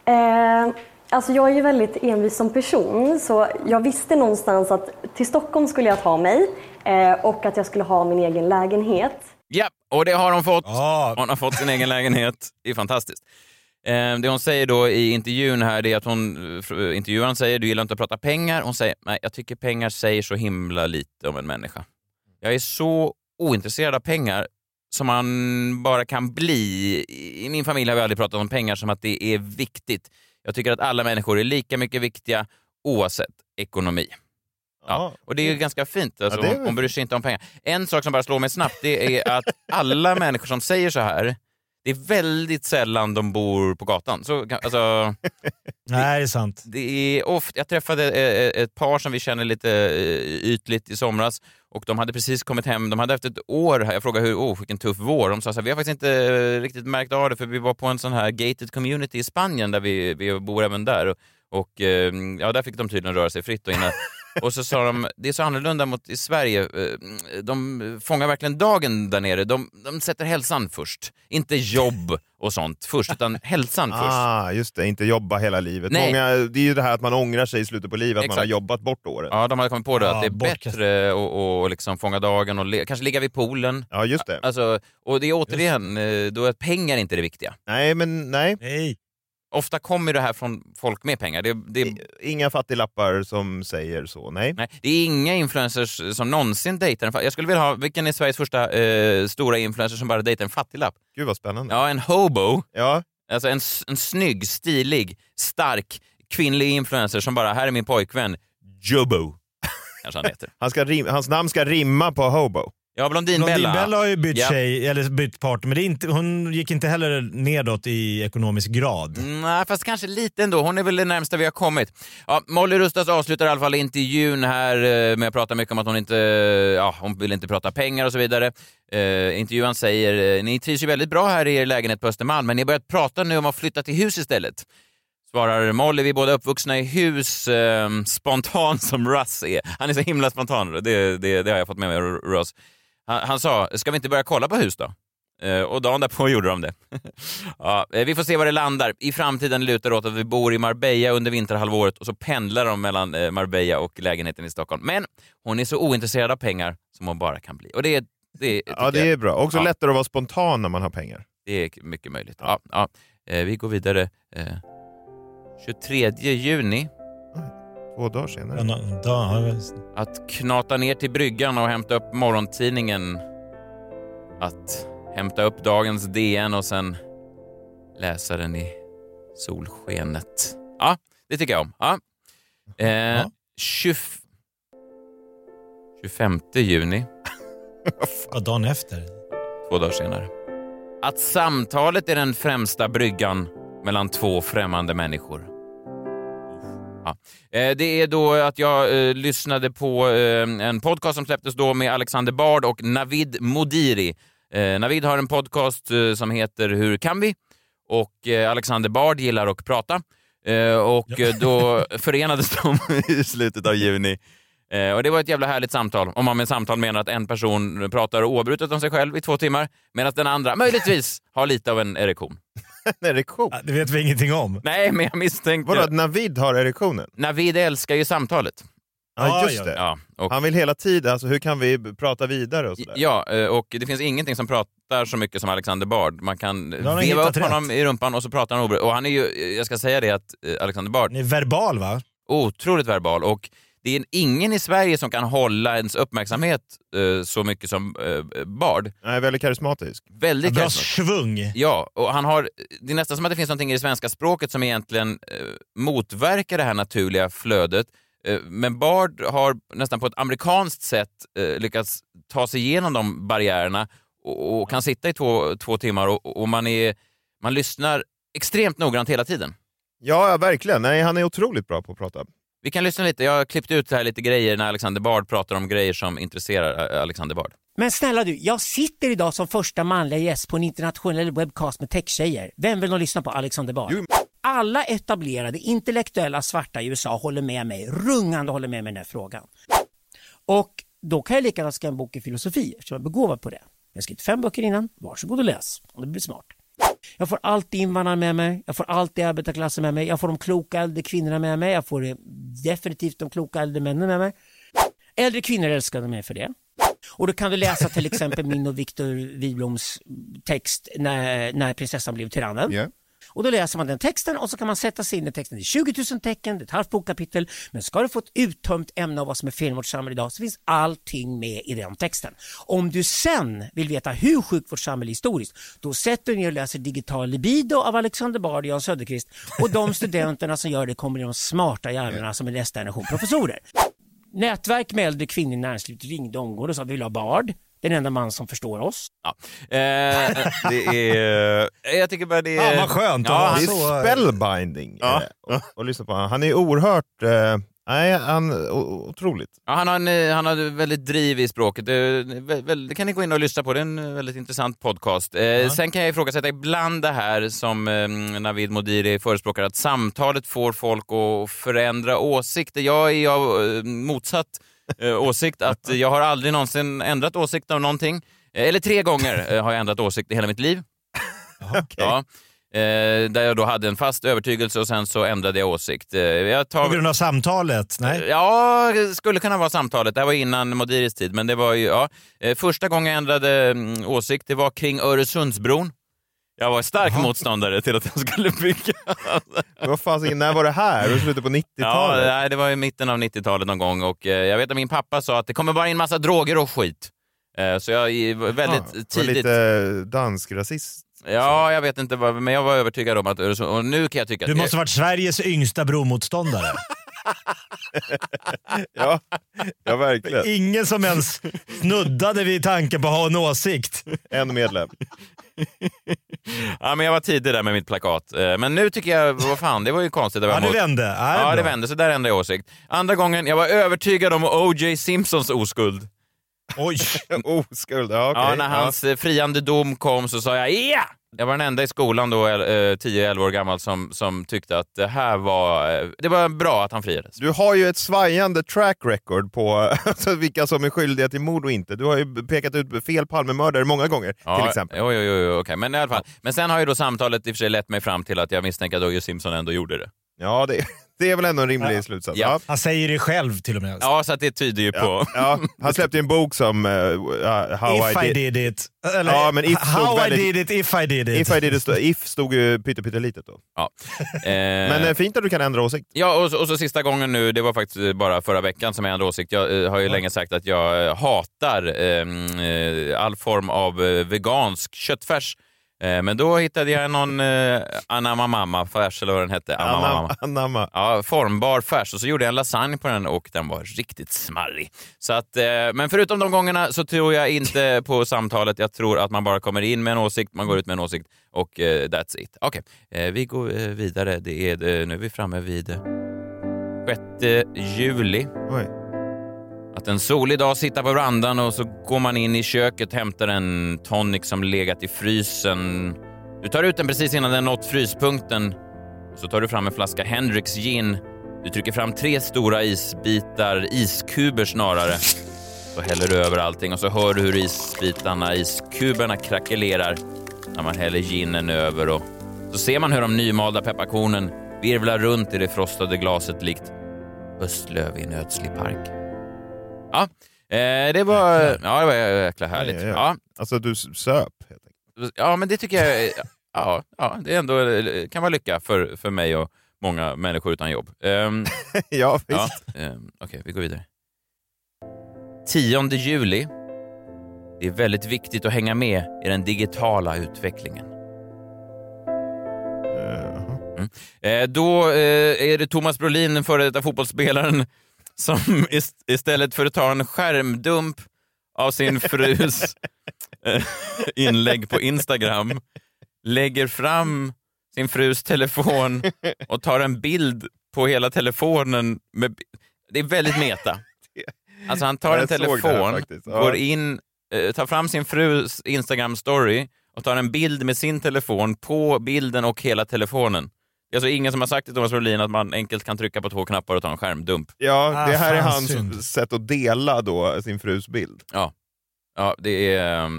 [SPEAKER 9] Eh, alltså jag är ju väldigt envis som person så jag visste någonstans att till Stockholm skulle jag ta mig eh, och att jag skulle ha min egen lägenhet.
[SPEAKER 2] Ja, och det har hon fått.
[SPEAKER 3] Ja.
[SPEAKER 2] Hon har fått sin egen lägenhet. Det är fantastiskt. Eh, Det hon säger då i intervjun här är att hon, intervjuaren säger du gillar inte att prata pengar. Hon säger nej, jag tycker pengar säger så himla lite om en människa. Jag är så ointresserad av pengar som man bara kan bli. I min familj har vi aldrig pratat om pengar som att det är viktigt. Jag tycker att alla människor är lika mycket viktiga oavsett ekonomi. Ja. Och det är ju ganska fint. Alltså,
[SPEAKER 4] Ja,
[SPEAKER 2] hon bryr sig inte om pengar. En sak som bara slår mig snabbt det är att alla *laughs* människor som säger så här, det är väldigt sällan de bor på gatan. Så, alltså, *laughs*
[SPEAKER 3] Nej, det är sant.
[SPEAKER 2] det är ofta, jag träffade eh, ett par som vi känner lite eh, ytligt i somras och de hade precis kommit hem. De hade efter ett år, här- jag frågade hur, oh, vilken tuff vår. De sa så här, vi har faktiskt inte eh, riktigt märkt av det för vi var på en sån här gated community i Spanien där vi, vi bor även där. Och, och eh, ja, där fick de tydligen röra sig fritt. Och, innan, och så sa de, det är så annorlunda mot i Sverige. Eh, De fångar verkligen dagen där nere. De, de sätter hälsan först. Inte jobb och sånt först, utan hälsan först.
[SPEAKER 4] Ah, just det. Inte jobba hela livet.
[SPEAKER 2] Nej.
[SPEAKER 4] Många, det är ju det här att man ångrar sig i slutet på livet, att man har jobbat bort året.
[SPEAKER 2] Ja, de hade kommit på det, att det är
[SPEAKER 3] bortkastat.
[SPEAKER 2] bättre att att liksom fånga dagen och le- kanske ligga vid poolen.
[SPEAKER 4] Ja, just det.
[SPEAKER 2] Alltså, och det är återigen, eh, då är pengar inte det viktiga.
[SPEAKER 4] Nej, men nej.
[SPEAKER 3] Nej.
[SPEAKER 2] Ofta kommer det här från folk med pengar. Det, det,
[SPEAKER 4] Inga fattiglappar som säger så, nej.
[SPEAKER 2] nej, det är inga influencers som någonsin dejtar en fa- Jag skulle vilja ha, vilken är Sveriges första eh, stora influencer som bara dejtar en fattiglapp?
[SPEAKER 4] Gud vad spännande.
[SPEAKER 2] Ja, en hobo.
[SPEAKER 4] Ja,
[SPEAKER 2] Alltså en, en snygg, stilig, stark kvinnlig influencer som bara, här är min pojkvän, Jobo. *laughs* Kanske han heter.
[SPEAKER 4] han ska rim, hans namn ska rimma på hobo.
[SPEAKER 2] Ja, Blondinbella.
[SPEAKER 3] Blondinbella har ju bytt
[SPEAKER 2] Ja.
[SPEAKER 3] tjej, eller bytt partner, men inte, hon gick inte heller nedåt i ekonomisk grad.
[SPEAKER 2] Nej, fast kanske lite ändå. Hon är väl det närmsta vi har kommit. Ja, Molly Rustas avslutar i alla fall intervjun här eh, med att prata mycket om att hon inte ja, hon vill inte prata pengar och så vidare. Eh, intervjuaren säger, eh, ni trivs ju väldigt bra här i er lägenhet på Östermalm, men ni har börjat prata nu om att flytta till hus istället. Svarar Molly, vi är båda uppvuxna i hus, eh, spontan som Russ är. Han är så himla spontan, det, det, det har jag fått med mig av Russ. Han, han sa, ska vi inte börja kolla på hus då? Eh, och dagen därpå *laughs* gjorde de det. *laughs* ja, eh, vi får se var det landar. I framtiden lutar det åt att vi bor i Marbella under vinterhalvåret och så pendlar de mellan eh, Marbella och lägenheten i Stockholm. Men hon är så ointresserad av pengar som hon bara kan bli. Och det är, det,
[SPEAKER 4] Ja, det
[SPEAKER 2] jag-
[SPEAKER 4] är bra. Också
[SPEAKER 2] Ja.
[SPEAKER 4] lättare att vara spontan när man har pengar.
[SPEAKER 2] det är mycket möjligt. Ja, ja. Vi går vidare. Eh, 23 juni.
[SPEAKER 4] Två dagar senare.
[SPEAKER 3] Ja, visst.
[SPEAKER 2] Att knata ner till bryggan och hämta upp morgontidningen. Att hämta upp dagens DN och sen läsa den i solskenet. Ja, det tycker jag om. Ja. Eh,
[SPEAKER 3] Ja.
[SPEAKER 2] 20... 25 juni, *laughs*
[SPEAKER 3] Ja, dagen efter.
[SPEAKER 2] två dagar senare. Att samtalet är den främsta bryggan mellan två främmande människor. Ja. Eh, Det är då att jag eh, lyssnade på eh, en podcast som släpptes då med Alexander Bard och Navid Modiri. Eh, Navid har en podcast eh, som heter Hur kan vi? Och eh, Alexander Bard gillar att prata. Och eh, då *laughs* förenades de i slutet av juni. Och Det var ett jävla härligt samtal. Om man med samtal menar att en person pratar oavbrutet om sig själv i två timmar medan den andra möjligtvis har lite av en erektion. *laughs*
[SPEAKER 4] En erektion?
[SPEAKER 3] Ja, Det vet vi ingenting om.
[SPEAKER 2] Nej, men jag misstänker...
[SPEAKER 4] Vadå, att Navid har erektionen?
[SPEAKER 2] Navid älskar ju samtalet.
[SPEAKER 4] Ja, just det.
[SPEAKER 2] Ja, och,
[SPEAKER 4] Han vill hela tiden, alltså hur kan vi prata vidare och sådär?
[SPEAKER 2] ja, eh, och det finns ingenting som pratar så mycket som Alexander Bard. Man kan veva upp honom i rumpan och så pratar han obry- Och han är ju, jag ska säga det att eh, Alexander Bard,
[SPEAKER 3] Ni är verbal va?
[SPEAKER 2] otroligt verbal och det är ingen i Sverige som kan hålla ens uppmärksamhet eh, så mycket som eh, Bard.
[SPEAKER 4] Nej, väldigt karismatisk.
[SPEAKER 2] Väldigt
[SPEAKER 3] Bra
[SPEAKER 2] karismatisk.
[SPEAKER 3] svung.
[SPEAKER 2] Ja, och han har, det är nästan som att det finns någonting i det svenska språket som egentligen eh, motverkar det här naturliga flödet. Eh, men Bard har nästan på ett amerikanskt sätt eh, lyckats ta sig igenom de barriärerna och, och kan sitta i två, två timmar och, och man, är, man lyssnar extremt noggrant hela tiden.
[SPEAKER 4] Ja, ja, verkligen. Nej, han är otroligt bra på att prata.
[SPEAKER 2] Vi kan lyssna lite. Jag har klippt ut här lite grejer när Alexander Bard pratar om grejer som intresserar eh, Alexander Bard.
[SPEAKER 10] Men snälla du, jag sitter idag som första manliga gäst på en internationell webbcast med techtjejer. Vem vill nog lyssna på Alexander Bard? Alla etablerade intellektuella svarta i USA håller med mig, rungande håller med mig i den här frågan. Och då kan jag lika gärna skriva en bok i filosofi eftersom jag är begåvad på det. Jag har skrivit fem böcker innan, varsågod och läs om det blir smart. Jag får alltid invandrare med mig, jag får alltid arbetarklassen med mig, jag får de kloka äldre kvinnorna med mig, jag får definitivt de kloka äldre männen med mig. Äldre kvinnor älskade mig för det. Och då kan du läsa till exempel min och Viktor Wibloms text när, när prinsessan blev tyrannen.
[SPEAKER 7] Yeah.
[SPEAKER 10] Och då läser man den texten och så kan man sätta sig in i texten. Det är 20 000 tecken, det är ett halvt bokkapitel. Men ska du få ett uttömt ämne av vad som är fel i vårt samhälle idag så finns allting med i den texten. Om du sen vill veta hur sjukt vårt samhälle är historiskt, då sätter du ner och läser Digital libido av Alexander Bard och Jan Söderqvist. Och de studenterna som gör det kommer i de smarta hjärnorna som är nästa generation professorer. Nätverk med äldre kvinnor i näringslivet ringde omgående och sa att vi vill ha Bard. Den enda man som förstår oss.
[SPEAKER 2] Ja. Eh, det är... Jag tycker bara det är...
[SPEAKER 3] Ja, vad skönt
[SPEAKER 2] Ja, han-
[SPEAKER 4] Det
[SPEAKER 3] så-
[SPEAKER 4] är spellbinding
[SPEAKER 2] Ja.
[SPEAKER 4] eh, och, och lyssna på honom. Han är oerhört... Eh, nej, han... Otroligt.
[SPEAKER 2] Ja, han, har en, eh, han har väldigt driv i språket. Det, kan ni gå in och lyssna på. Det är en väldigt intressant podcast. Eh, Sen kan jag ifrågasätta ibland det här som eh, Navid Modiri förespråkar, att samtalet får folk att förändra åsikter. Jag är av eh, motsatt eh, åsikt, att jag har aldrig någonsin ändrat åsikt om någonting. Eh, Eller tre gånger eh, har jag ändrat åsikt i hela mitt liv. *laughs* Ja. Eh, där jag då hade en fast övertygelse och sen så ändrade jag åsikt. Eh, jag tar...
[SPEAKER 3] På grund av samtalet? Nej.
[SPEAKER 2] Ja, det skulle kunna vara samtalet. Det här var innan Modiris tid. Men det var ju, ja. Eh, Första gången jag ändrade mm, åsikt, det var kring Öresundsbron. Jag var stark motståndare till att den skulle bygga. *laughs*
[SPEAKER 4] Vad fan, när var det här? Det var slutet på
[SPEAKER 2] Ja,
[SPEAKER 4] 90-talet?
[SPEAKER 2] nej, det var i mitten av 90-talet någon gång och eh, jag vet att min pappa sa att det kommer bara in massa droger och skit. Eh, Så jag i- väldigt
[SPEAKER 4] Ja, var
[SPEAKER 2] tidigt...
[SPEAKER 4] lite dansk rasist.
[SPEAKER 2] Ja, jag vet inte, vad, men jag var övertygad om att Öresund... Och nu kan jag tycka
[SPEAKER 3] Du måste ha varit Sveriges yngsta bromotståndare. *laughs*
[SPEAKER 4] Ja, ja verkligen.
[SPEAKER 3] Ingen som ens snuddade vid tanken på att ha en åsikt.
[SPEAKER 4] En medlem. *laughs*
[SPEAKER 2] Ja, men jag var tidig där med mitt plakat. Eh, Men nu tycker jag, vad fan, det var ju konstigt.
[SPEAKER 3] Ja, det vände. Ja,
[SPEAKER 2] Ja, det vände. Så där ändrade jag åsikt. Andra gången, jag var övertygad om O.J. Simpsons oskuld.
[SPEAKER 3] Oj. *laughs*
[SPEAKER 4] Oskuld, ja okej.
[SPEAKER 2] Ja, när hans eh, friande dom kom så sa jag ja! Jag var den enda i skolan då, eh, 10-11 år gammal, som, som tyckte att det här var... eh, Det var bra att han friades.
[SPEAKER 4] Du har ju ett svajande track record på *laughs* alltså, vilka som är skyldiga till mord och inte. Du har ju pekat ut fel Palmemördare många gånger till exempel.
[SPEAKER 2] Jo, jo, jo, okej. Men i alla fall. Men sen har ju då samtalet i och för sig lett mig fram till att jag misstänker att O.J. Simpson ändå gjorde det.
[SPEAKER 4] Ja, det, *laughs* det är väl ändå en rimlig slutsats.
[SPEAKER 2] Ja.
[SPEAKER 4] Ja.
[SPEAKER 3] Han säger det själv till och med.
[SPEAKER 2] Ja, så att det tyder ju på...
[SPEAKER 4] Ja, han släppte ju en bok som uh, How
[SPEAKER 3] If I did it. Eller,
[SPEAKER 4] Ja, men if
[SPEAKER 3] how
[SPEAKER 4] stod
[SPEAKER 3] I
[SPEAKER 4] väldigt-
[SPEAKER 3] did it, if I did it.
[SPEAKER 4] If I did it, stod- if stod ju pyttelitet då.
[SPEAKER 2] Ja. *laughs*
[SPEAKER 4] Men
[SPEAKER 2] Eh,
[SPEAKER 4] eh, fint att du kan ändra åsikt.
[SPEAKER 2] Ja, och så, och så sista gången nu, det var faktiskt eh, bara förra veckan som jag ändrade åsikt. Jag eh, har ju länge sagt att jag eh, hatar ehm, eh, all form av eh, vegansk köttfärs. Eh, men då hittade jag någon eh, anamamama-färs, eller vad den hette. Amamama.
[SPEAKER 4] Anam- Anamma.
[SPEAKER 2] Ja, formbar färs. Och så gjorde jag en lasagne på den och den var riktigt smarrig. Så att, eh, men förutom de gångerna så tror jag inte på samtalet. Jag tror att man bara kommer in med en åsikt, man går ut med en åsikt och eh, that's it. Okej, eh, vi går eh, vidare. Det är, nu är vi framme vid eh, 6 juli.
[SPEAKER 4] Oj.
[SPEAKER 2] Att en solig dag sitta på verandan och så går man in i köket, hämtar en tonic som legat i frysen. Du tar ut den precis innan den nått fryspunkten. Så tar du fram en flaska Hendrix gin. Du trycker fram tre stora isbitar, iskuber snarare. Så häller du över allting och så hör du hur isbitarna, iskuberna krackelerar när man häller ginen över och så ser man hur de nymalda pepparkornen virvlar runt i det frostade glaset likt Östlöv i en ödslig park. Ja, eh, det var, ja, det var jäkla härligt.
[SPEAKER 4] Ja, ja, ja. Alltså du söp helt enkelt.
[SPEAKER 2] Ja, men det tycker jag ja, ja, det är ändå, kan vara lycka för, för mig och många människor utan jobb. Um, *laughs*
[SPEAKER 4] ja,
[SPEAKER 2] ja, um, Okej, vi går vidare. 10 juli. Det är väldigt viktigt att hänga med i den digitala utvecklingen. Mm. Eh, då eh, är det Thomas Brolin, den före detta fotbollsspelaren, som ist- istället för att ta en skärmdump av sin *laughs* frus eh, inlägg på Instagram lägger fram sin frus telefon och tar en bild på hela telefonen. Med, det är väldigt meta. Alltså han tar en telefon.
[SPEAKER 4] Ja.
[SPEAKER 2] går in, eh, tar fram sin frus Instagram-story och tar en bild med sin telefon på bilden och hela telefonen. Alltså ingen som har sagt till Thomas Brolin att man enkelt kan trycka på två knappar och ta en skärmdump.
[SPEAKER 4] Ja,
[SPEAKER 3] Ah,
[SPEAKER 4] det här är hans
[SPEAKER 3] synd.
[SPEAKER 4] sätt att dela då sin frus bild.
[SPEAKER 2] Ja, ja det är... eh,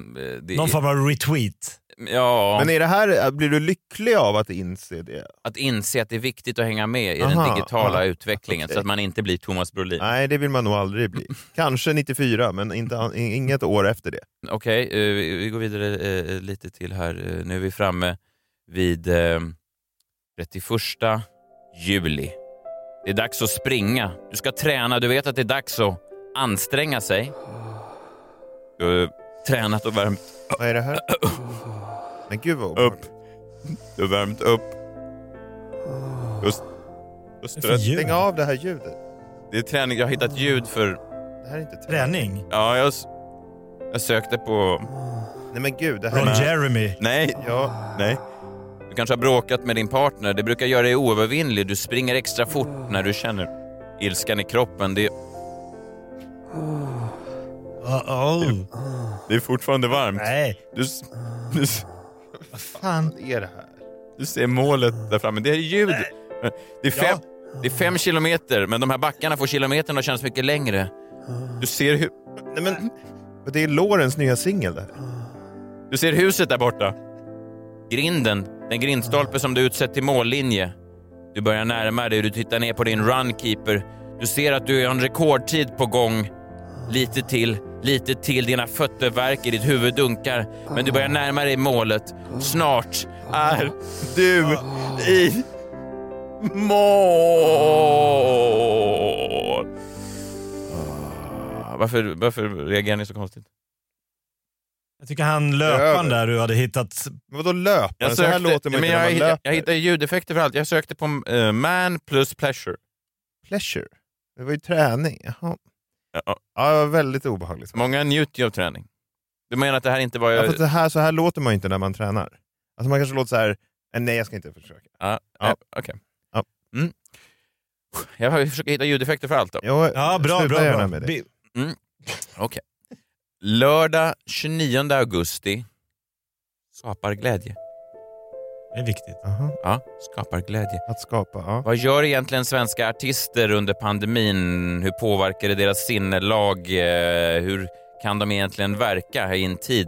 [SPEAKER 2] Det
[SPEAKER 3] Någon
[SPEAKER 2] är,
[SPEAKER 3] form av retweet.
[SPEAKER 2] ja,
[SPEAKER 4] Men är det här, blir du lycklig av att inse det?
[SPEAKER 2] att inse att det är viktigt att hänga med i den
[SPEAKER 4] Aha,
[SPEAKER 2] digitala
[SPEAKER 4] ah,
[SPEAKER 2] utvecklingen
[SPEAKER 4] okej.
[SPEAKER 2] så att man inte blir Thomas Brolin.
[SPEAKER 4] Nej, det vill man nog aldrig bli. *laughs* Kanske 94, men inte, inget år efter det.
[SPEAKER 2] Okej, eh, vi vi går vidare eh, lite till här. Nu är vi framme vid 31 juli. Det är dags att springa. Du ska träna. Du vet att det är dags att anstränga sig. Du har tränat och värmt
[SPEAKER 4] Vad är det här? Men gud vad
[SPEAKER 2] upp. Du har värmt upp. Just, just
[SPEAKER 3] det?
[SPEAKER 4] Stäng av det här ljudet.
[SPEAKER 2] Det är träning. Jag har hittat ljud för...
[SPEAKER 4] Det här är inte träning.
[SPEAKER 3] Träning.
[SPEAKER 2] Ja, jag, jag sökte på...
[SPEAKER 4] Nej men gud, det här
[SPEAKER 3] Ron
[SPEAKER 4] är...
[SPEAKER 3] Jeremy.
[SPEAKER 2] Nej,
[SPEAKER 4] Ja,
[SPEAKER 2] nej. Kanske har bråkat med din partner. Det brukar göra dig oövervinnlig. Du springer extra fort när du känner ilskan i kroppen. Det, det är fortfarande varmt.
[SPEAKER 3] Nej.
[SPEAKER 2] Du, du,
[SPEAKER 4] vad fan är det här?
[SPEAKER 2] du ser målet där framme. Det är ljud. Det är, fem, det är fem kilometer, men de här backarna får kilometerna att kännas mycket längre. Du ser, hu-
[SPEAKER 4] Nej men, det är Lorens nya singel det här.
[SPEAKER 2] du ser huset där borta. Grinden, den grindstolpe som du utsett till mållinje. Du börjar närma dig och du tittar ner på din runkeeper. Du ser att du har en rekordtid på gång. Lite till, lite till. Dina fötter värker, ditt huvud dunkar. Men du börjar närma dig målet. Snart är du i mål. Ah, varför, varför reagerar ni så konstigt?
[SPEAKER 3] Jag tycker han löparen där du hade hittat...
[SPEAKER 4] Vadå löpare?
[SPEAKER 2] Jag,
[SPEAKER 4] Så här
[SPEAKER 2] sökte,
[SPEAKER 4] låter man
[SPEAKER 2] men
[SPEAKER 4] inte när
[SPEAKER 2] jag,
[SPEAKER 4] man
[SPEAKER 2] hittade,
[SPEAKER 4] löper.
[SPEAKER 2] jag hittade ljudeffekter för allt. Jag sökte på eh, man plus pleasure.
[SPEAKER 4] Pleasure. Det var ju träning. Jaha.
[SPEAKER 2] Ja,
[SPEAKER 4] Ja, det var väldigt obehagligt.
[SPEAKER 2] många njuter ju av träning. Du menar att det här inte var...
[SPEAKER 4] Ja, fast det här, så här låter man ju inte när man tränar. Alltså man kanske låter så här, eh, nej jag ska inte försöka.
[SPEAKER 2] Ja,
[SPEAKER 4] Ja.
[SPEAKER 2] ja. okej.
[SPEAKER 4] Ja.
[SPEAKER 2] Mm. Jag har- försöker hitta ljudeffekter för allt då.
[SPEAKER 4] Jo,
[SPEAKER 3] Ja, bra, bra. bra.
[SPEAKER 4] med det.
[SPEAKER 2] Mm. Okej. Lördag 29 augusti skapar glädje.
[SPEAKER 3] Det är viktigt.
[SPEAKER 4] Aha.
[SPEAKER 2] Ja, skapar glädje.
[SPEAKER 4] Att skapa, ja.
[SPEAKER 2] Vad gör egentligen svenska artister under pandemin? Hur påverkar det deras sinnelag? Eh, Hur kan de egentligen verka i en tid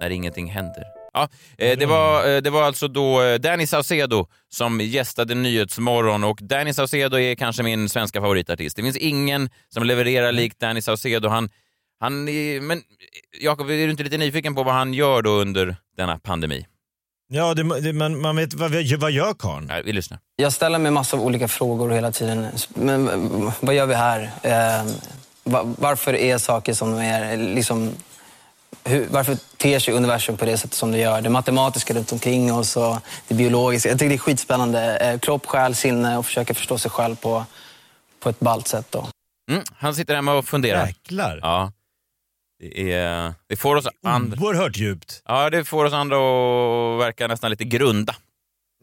[SPEAKER 2] när ingenting händer? Ja, eh, det, var, eh, det var alltså då Danny Saucedo som gästade Nyhetsmorgon och Danny Saucedo är kanske min svenska favoritartist. Det finns ingen som levererar likt Danny Saucedo. Han, han, är- men Jakob, är du inte lite nyfiken på vad han gör då under denna pandemi?
[SPEAKER 3] Ja, det, det, man, man vet vad, vad gör karln?
[SPEAKER 2] Vi lyssnar.
[SPEAKER 11] Jag ställer mig massa olika frågor hela tiden. Men vad gör vi här? Eh, va- varför är saker som de är? Liksom, hur, varför ter sig universum på det sättet som det gör? Det matematiska runt omkring oss och det biologiska. Jag tycker det är skitspännande. Eh, kropp, själ, sinne och försöka förstå sig själv på, på ett ballt sätt. Då.
[SPEAKER 2] Mm, han sitter hemma och funderar.
[SPEAKER 3] Jäklar.
[SPEAKER 2] Ja. Det, är, det får oss andra...
[SPEAKER 3] Oerhört djupt.
[SPEAKER 2] Ja, det får oss andra att verka nästan lite grunda.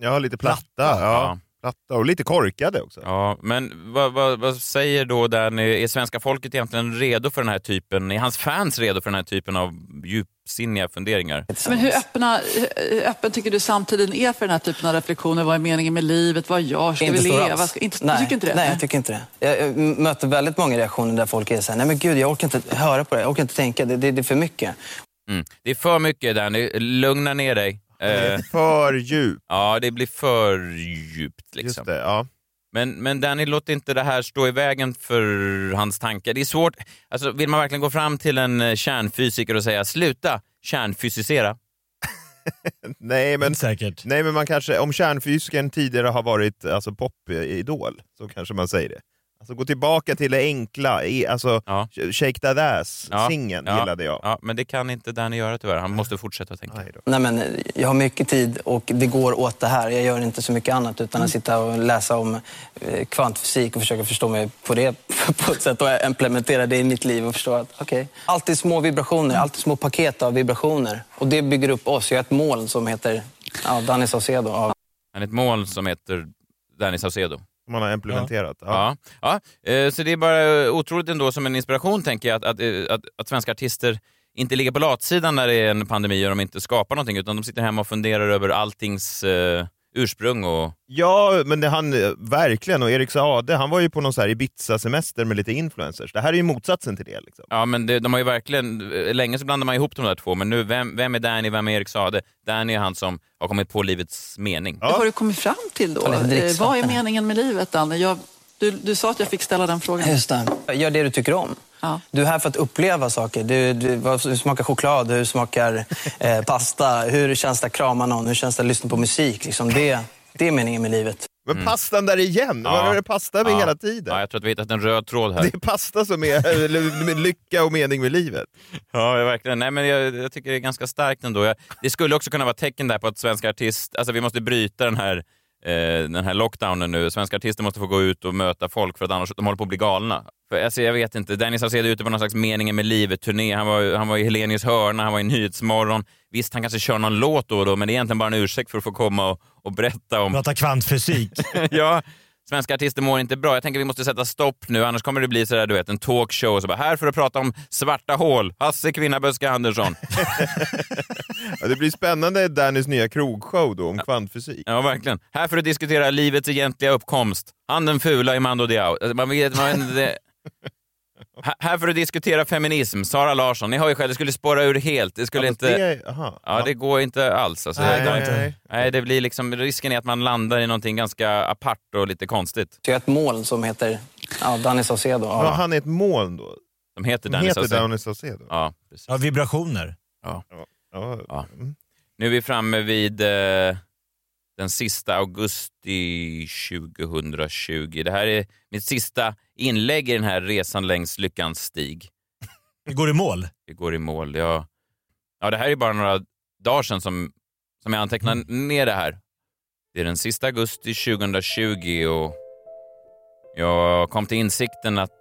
[SPEAKER 4] Ja, lite platta.
[SPEAKER 2] Platta,
[SPEAKER 4] Ja. Platta och lite korkade också.
[SPEAKER 2] Ja, men vad, vad, vad säger då den, är svenska folket egentligen redo för den här typen, är hans fans redo för den här typen av djupsinniga funderingar?
[SPEAKER 12] Men hur öppna, hur öppen tycker du samtiden är för den här typen av reflektioner? Vad är meningen med livet? Vad gör? Ska vi
[SPEAKER 11] stor
[SPEAKER 12] leva? Ska, inte,
[SPEAKER 11] nej,
[SPEAKER 12] du tycker inte det?
[SPEAKER 11] Nej, jag tycker inte det. Jag, jag möter väldigt många reaktioner där folk är så här, nej men gud, jag orkar inte höra på det, jag orkar inte tänka, det, det, det är för mycket.
[SPEAKER 2] Mm. Det är för mycket Danny, lugna ner dig.
[SPEAKER 4] Det är
[SPEAKER 2] Eh,
[SPEAKER 4] för djup.
[SPEAKER 2] ja, det blir för djupt liksom.
[SPEAKER 4] Just det, ja.
[SPEAKER 2] Men, men Danny, låt inte det här stå i vägen för hans tankar. Det är svårt. Alltså, vill man verkligen gå fram till en eh, kärnfysiker och säga sluta kärnfysisera? *laughs*
[SPEAKER 4] Nej men,
[SPEAKER 3] Säkert.
[SPEAKER 4] nej, men man kanske, om kärnfysikern tidigare har varit alltså, popidol, så kanske man säger det. Alltså gå tillbaka till det enkla, i- alltså Shake That Ass-singeln
[SPEAKER 2] ja,
[SPEAKER 4] gillade jag.
[SPEAKER 2] Ja, men det kan inte Danny göra tyvärr. Han måste fortsätta tänka.
[SPEAKER 11] Nej, men jag har mycket tid och det går åt det här. Jag gör inte så mycket annat utan att sitta och läsa om eh, kvantfysik och försöka förstå mig på det *laughs* på ett sätt och implementera det i mitt liv och förstå att okej, alltid små vibrationer, alltid små paket av vibrationer och det bygger upp oss. Jag är ett moln som heter ja, Danny Saucedo. Av...
[SPEAKER 2] Han är ett moln som heter Danny Saucedo.
[SPEAKER 4] Man har implementerat.
[SPEAKER 2] Ja. Ja. eh, Så det är bara otroligt ändå som en inspiration, tänker jag, att, att, eh, att, att svenska artister inte ligger på latsidan när det är en pandemi och de inte skapar någonting, utan de sitter hemma och funderar över alltings eh, ursprung och...
[SPEAKER 4] Ja, men det, han, verkligen. Och Erik Saade, han var ju på någon så här Ibiza-semester med lite influencers. Det här är ju motsatsen till det. Liksom.
[SPEAKER 2] Ja, men det, de har ju verkligen... Länge så blandar man ihop de där två, men nu, vem, vem är Danny, vem är Erik Sade? Danny är han som har kommit på livets mening.
[SPEAKER 12] Vad har du kommit fram till då? Eh. Vad är meningen med livet, Danne? Jag, du, du sa att jag fick ställa den frågan.
[SPEAKER 11] Just det. Gör det du tycker om.
[SPEAKER 12] Ja.
[SPEAKER 11] Du är här för att uppleva saker. Du, du, hur smakar choklad? Hur smakar eh, pasta? Hur känns det att krama någon? Hur känns det att lyssna på musik? Liksom det, det är meningen med livet.
[SPEAKER 4] Men pastan där igen, vad är det pasta med
[SPEAKER 2] Ja.
[SPEAKER 4] hela tiden?
[SPEAKER 2] Ja, jag tror att vi har hittat en röd tråd här.
[SPEAKER 4] Det är pasta som är lycka och mening med livet.
[SPEAKER 2] Ja, ja, verkligen. Nej, men jag, jag tycker det är ganska starkt ändå. Jag, det skulle också kunna vara tecken där på att svenska artister... Alltså vi måste bryta den här, eh, den här lockdownen nu. Svenska artister måste få gå ut och möta folk för att annars de håller på att bli galna. För, alltså, jag vet inte. Dennis Saucedo är ute på någon slags meningen med livet-turné. Han var, han var i Helenius hörna, han var i Nyhetsmorgon. Visst, han kanske kör någon låt då och då, men det är egentligen bara en ursäkt för att få komma och, och berätta om...
[SPEAKER 3] Prata kvantfysik. *laughs*
[SPEAKER 2] ja, svenska artister mår inte bra. Jag tänker vi måste sätta stopp nu, annars kommer det bli sådär, du vet, en talkshow. Och så bara, här för att prata om svarta hål, Hasse Kvinnaböske Andersson. *laughs*
[SPEAKER 4] Ja, det blir spännande Dannys nya krogshow då om kvantfysik.
[SPEAKER 2] Ja, verkligen. Här för att diskutera livets egentliga uppkomst. Han den fula i Mando Diao. Alltså, Man vet, man, det... Här- för att diskutera feminism. Sara Larsson, ni har ju själv, det skulle spåra ur helt. Det skulle
[SPEAKER 4] Ja,
[SPEAKER 2] inte...
[SPEAKER 4] det- aha.
[SPEAKER 2] ja, det går inte alls. Alltså,
[SPEAKER 4] Nej,
[SPEAKER 2] det,
[SPEAKER 4] nej, nej.
[SPEAKER 2] nej, det blir liksom, risken är att man landar i någonting ganska apart och lite konstigt.
[SPEAKER 11] Jag är ett moln som heter ja, Danny Saucedo. Av...
[SPEAKER 4] Ja, han är ett moln då?
[SPEAKER 2] De heter Danny Saucedo.
[SPEAKER 4] Danny Saucedo?
[SPEAKER 2] Ja, precis.
[SPEAKER 3] Ja, vibrationer.
[SPEAKER 2] Ja.
[SPEAKER 4] Ja.
[SPEAKER 2] Ja. Nu är vi framme vid eh, den sista augusti 2020. Det här är mitt sista inlägg i den här resan längs lyckans stig.
[SPEAKER 3] Vi går i mål.
[SPEAKER 2] Vi går i mål. Ja, ja det här är bara några dagar sedan som, som jag antecknade ner det här. Det är den sista augusti 2020 och jag kom till insikten att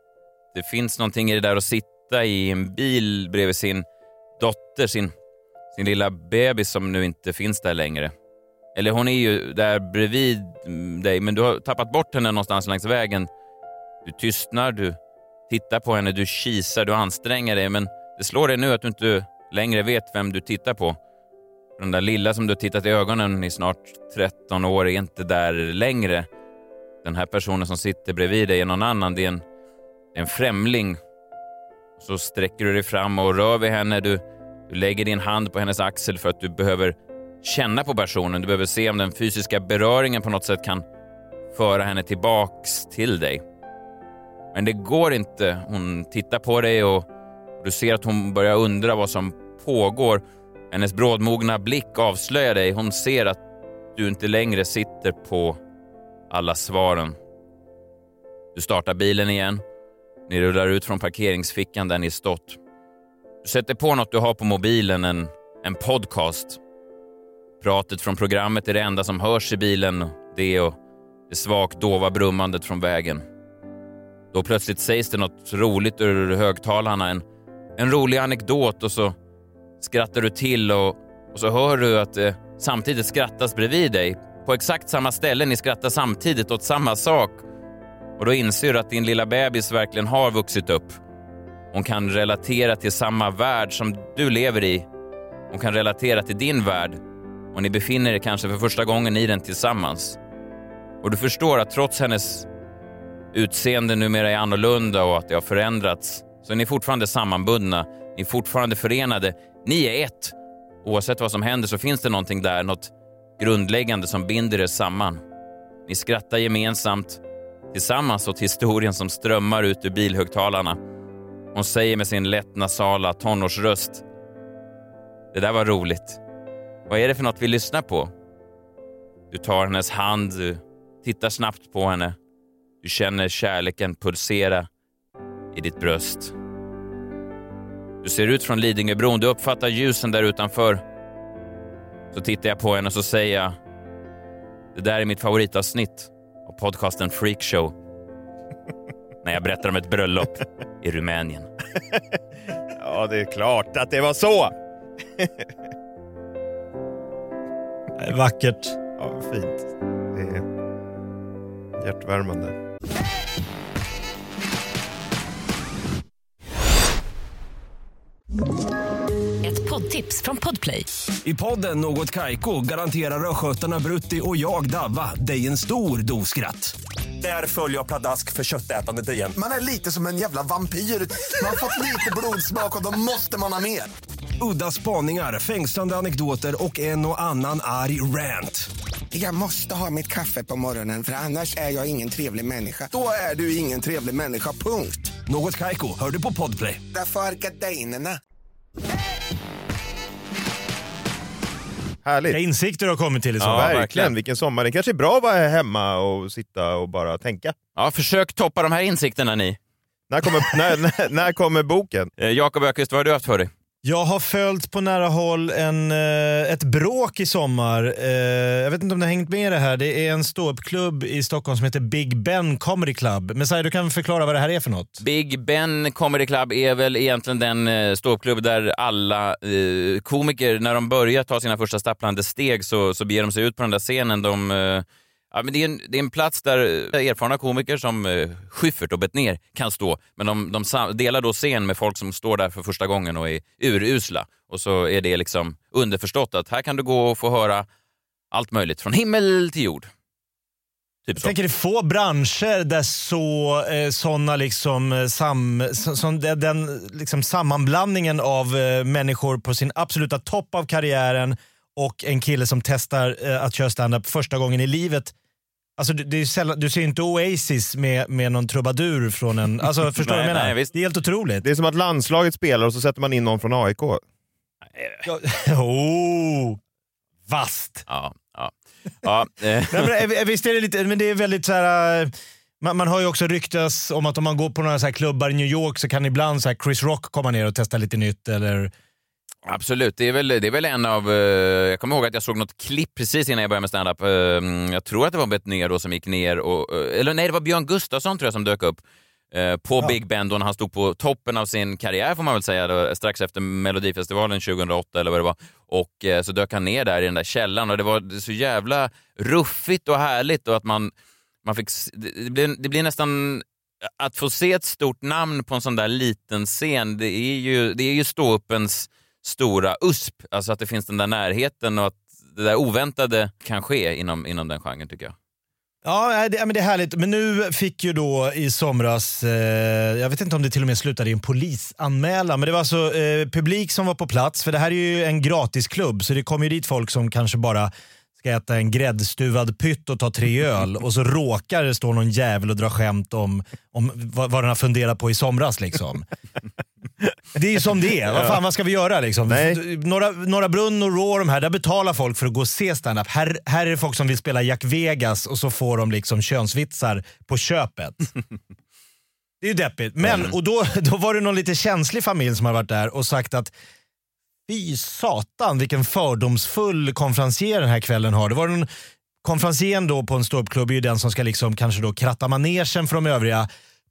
[SPEAKER 2] det finns någonting i det där att sitta i en bil bredvid sin dotter, sin, sin lilla bebis som nu inte finns där längre. Eller hon är ju där bredvid dig, men du har tappat bort henne någonstans längs vägen. Du tystnar, du tittar på henne, du kisar, du anstränger dig, men det slår dig nu att du inte längre vet vem du tittar på. Den där lilla som du har tittat i ögonen i snart 13 år är inte där längre. Den här personen som sitter bredvid dig är någon annan. Det är en, det är en främling. Så sträcker du dig fram och rör vid henne. Du, du lägger din hand på hennes axel för att du behöver känna på personen. Du behöver se om den fysiska beröringen på något sätt kan föra henne tillbaks till dig. Men det går inte. Hon tittar på dig och du ser att hon börjar undra vad som pågår. Hennes brådmogna blick avslöjar dig. Hon ser att du inte längre sitter på alla svaren. Du startar bilen igen. Ni rullar ut från parkeringsfickan där ni stått. Du sätter på något du har på mobilen, en, en podcast. Pratet från programmet är det enda som hörs i bilen. Det och det svagt dova brummandet från vägen. Då plötsligt sägs det något roligt ur högtalarna. En, en rolig anekdot och så skrattar du till och, och så hör du att det samtidigt skrattas bredvid dig. På exakt samma ställe, ni skrattar samtidigt åt samma sak. Och då inser du att din lilla bebis verkligen har vuxit upp. Hon kan relatera till samma värld som du lever i. Hon kan relatera till din värld och ni befinner er kanske för första gången i den tillsammans. Och du förstår att trots hennes utseende numera är annorlunda och att det har förändrats så är ni fortfarande sammanbundna, ni är fortfarande förenade, ni är ett. Oavsett vad som händer så finns det någonting där, något grundläggande som binder er samman. Ni skrattar gemensamt, tillsammans åt historien som strömmar ut ur bilhögtalarna. Hon säger med sin lätt nasala tonårsröst. Det där var roligt. Vad är det för något vi lyssnar på? Du tar hennes hand, du tittar snabbt på henne. Du känner kärleken pulsera i ditt bröst. Du ser ut från Lidingöbron, du uppfattar ljusen där utanför. Så tittar jag på henne och så säger jag Det där är mitt favoritavsnitt av podcasten Freakshow. *laughs* När jag berättar om ett bröllop i Rumänien. *laughs*
[SPEAKER 4] Ja, det är klart att det var så! *laughs*
[SPEAKER 3] Vackert.
[SPEAKER 4] Ja, fint. Det är hjärtvärmande.
[SPEAKER 13] Ett poddtips från Podplay.
[SPEAKER 14] I podden Något Kaiko garanterar östgötarna Brutti och jag, Davva, dig en stor dos skratt. Där följer jag pladask för köttätandet igen.
[SPEAKER 15] Man är lite som en jävla vampyr. Man har fått lite blodsmak och då måste man ha mer.
[SPEAKER 14] Udda spaningar, fängslande anekdoter och en och annan arg rant.
[SPEAKER 15] Jag måste ha mitt kaffe på morgonen för annars är jag ingen trevlig människa. Då är du ingen trevlig människa, punkt.
[SPEAKER 14] Något Kaiko, hör du på Podplay.
[SPEAKER 15] Därför är gardinerna.
[SPEAKER 4] Härligt.
[SPEAKER 3] Vilka insikter du har kommit till i
[SPEAKER 4] Ja, verkligen.
[SPEAKER 2] verkligen.
[SPEAKER 4] Vilken sommar. Det kanske är bra att vara hemma och sitta och bara tänka.
[SPEAKER 2] Ja, försök toppa de här insikterna ni.
[SPEAKER 4] När kommer, när, när, när kommer boken?
[SPEAKER 2] Eh, Jakob Öqvist, vad har du haft för dig?
[SPEAKER 3] Jag har följt på nära håll en, eh, ett bråk i sommar. Eh, jag vet inte om du har hängt med i det här. Det är en ståuppklubb i Stockholm som heter Big Ben Comedy Club. Messiah, du kan förklara vad det här är för något?
[SPEAKER 2] Big Ben Comedy Club är väl egentligen den eh, ståuppklubb där alla komiker, när de börjar ta sina första stapplande steg så, så beger de sig ut på den där scenen. De, ja, men det, är en, det är en plats där erfarna komiker som eh, Schyffert och Bettner kan stå, men de, de sam- delar då scen med folk som står där för första gången och är urusla. Och så är det liksom underförstått att här kan du gå och få höra allt möjligt, från himmel till jord. Typ
[SPEAKER 3] Jag
[SPEAKER 2] så.
[SPEAKER 3] tänker det är få branscher där så, eh, såna liksom, eh, sam, så, den, den liksom sammanblandningen av eh, människor på sin absoluta topp av karriären och en kille som testar eh, att köra standup första gången i livet. Alltså, det, det sällan, du ser inte Oasis med, med någon trubadur från en... Alltså, *laughs* förstår du vad jag menar?
[SPEAKER 2] nej,
[SPEAKER 3] det är helt otroligt.
[SPEAKER 4] Det är som att landslaget spelar och så sätter man in någon från AIK.
[SPEAKER 3] Ja, *laughs* oh, vast!
[SPEAKER 2] Ja, ja. ja *laughs* eh.
[SPEAKER 3] Nej, men, eh, visst är det lite, men det är väldigt så här. eh, Man, man har ju också ryktas om att om man går på några så klubbar i New York så kan ibland så Chris Rock komma ner och testa lite nytt. Eller...
[SPEAKER 2] Absolut, det är, väl, det är väl en av... eh, jag kommer ihåg att jag såg något klipp precis innan jag började med standup. Uh, jag tror att det var Bettner då som gick ner och... eh, eller nej, det var Björn Gustafsson tror jag som dök upp. eh, på Big Ben då när han stod på toppen av sin karriär får man väl säga, då, strax efter Melodifestivalen 2008 eller vad det var. Och eh, så dök han ner där i den där källaren och det var så jävla ruffigt och härligt och att man, man fick... det, blir, det blir nästan... Att få se ett stort namn på en sån där liten scen, det är ju, det är ju ståuppens stora USP. Alltså att det finns den där närheten och att det där oväntade kan ske inom, inom den genren tycker jag.
[SPEAKER 3] Ja, det, men det är härligt. Men nu fick ju då i somras, eh, jag vet inte om det till och med slutade i en polisanmälan, men det var alltså eh, publik som var på plats. För det här är ju en gratisklubb, så det kommer ju dit folk som kanske bara ska äta en gräddstuvad pytt och ta tre öl och så råkar det stå någon jävel och dra skämt om, om vad, vad den har funderat på i somras. Liksom. Det är ju som det är. Vad fan vad ska vi göra liksom? Norra, Norra Brunn och Raw, de här, där betalar folk för att gå och se standup. Här, här är det folk som vill spela Jack Vegas och så får de liksom könsvitsar på köpet. Det är ju deppigt. Men, och då, då var det någon lite känslig familj som har varit där och sagt att fy satan vilken fördomsfull konferencier den här kvällen har. Det var en konferencieren då på en ståuppklubb är ju den som ska liksom kanske då kratta manegen för de övriga,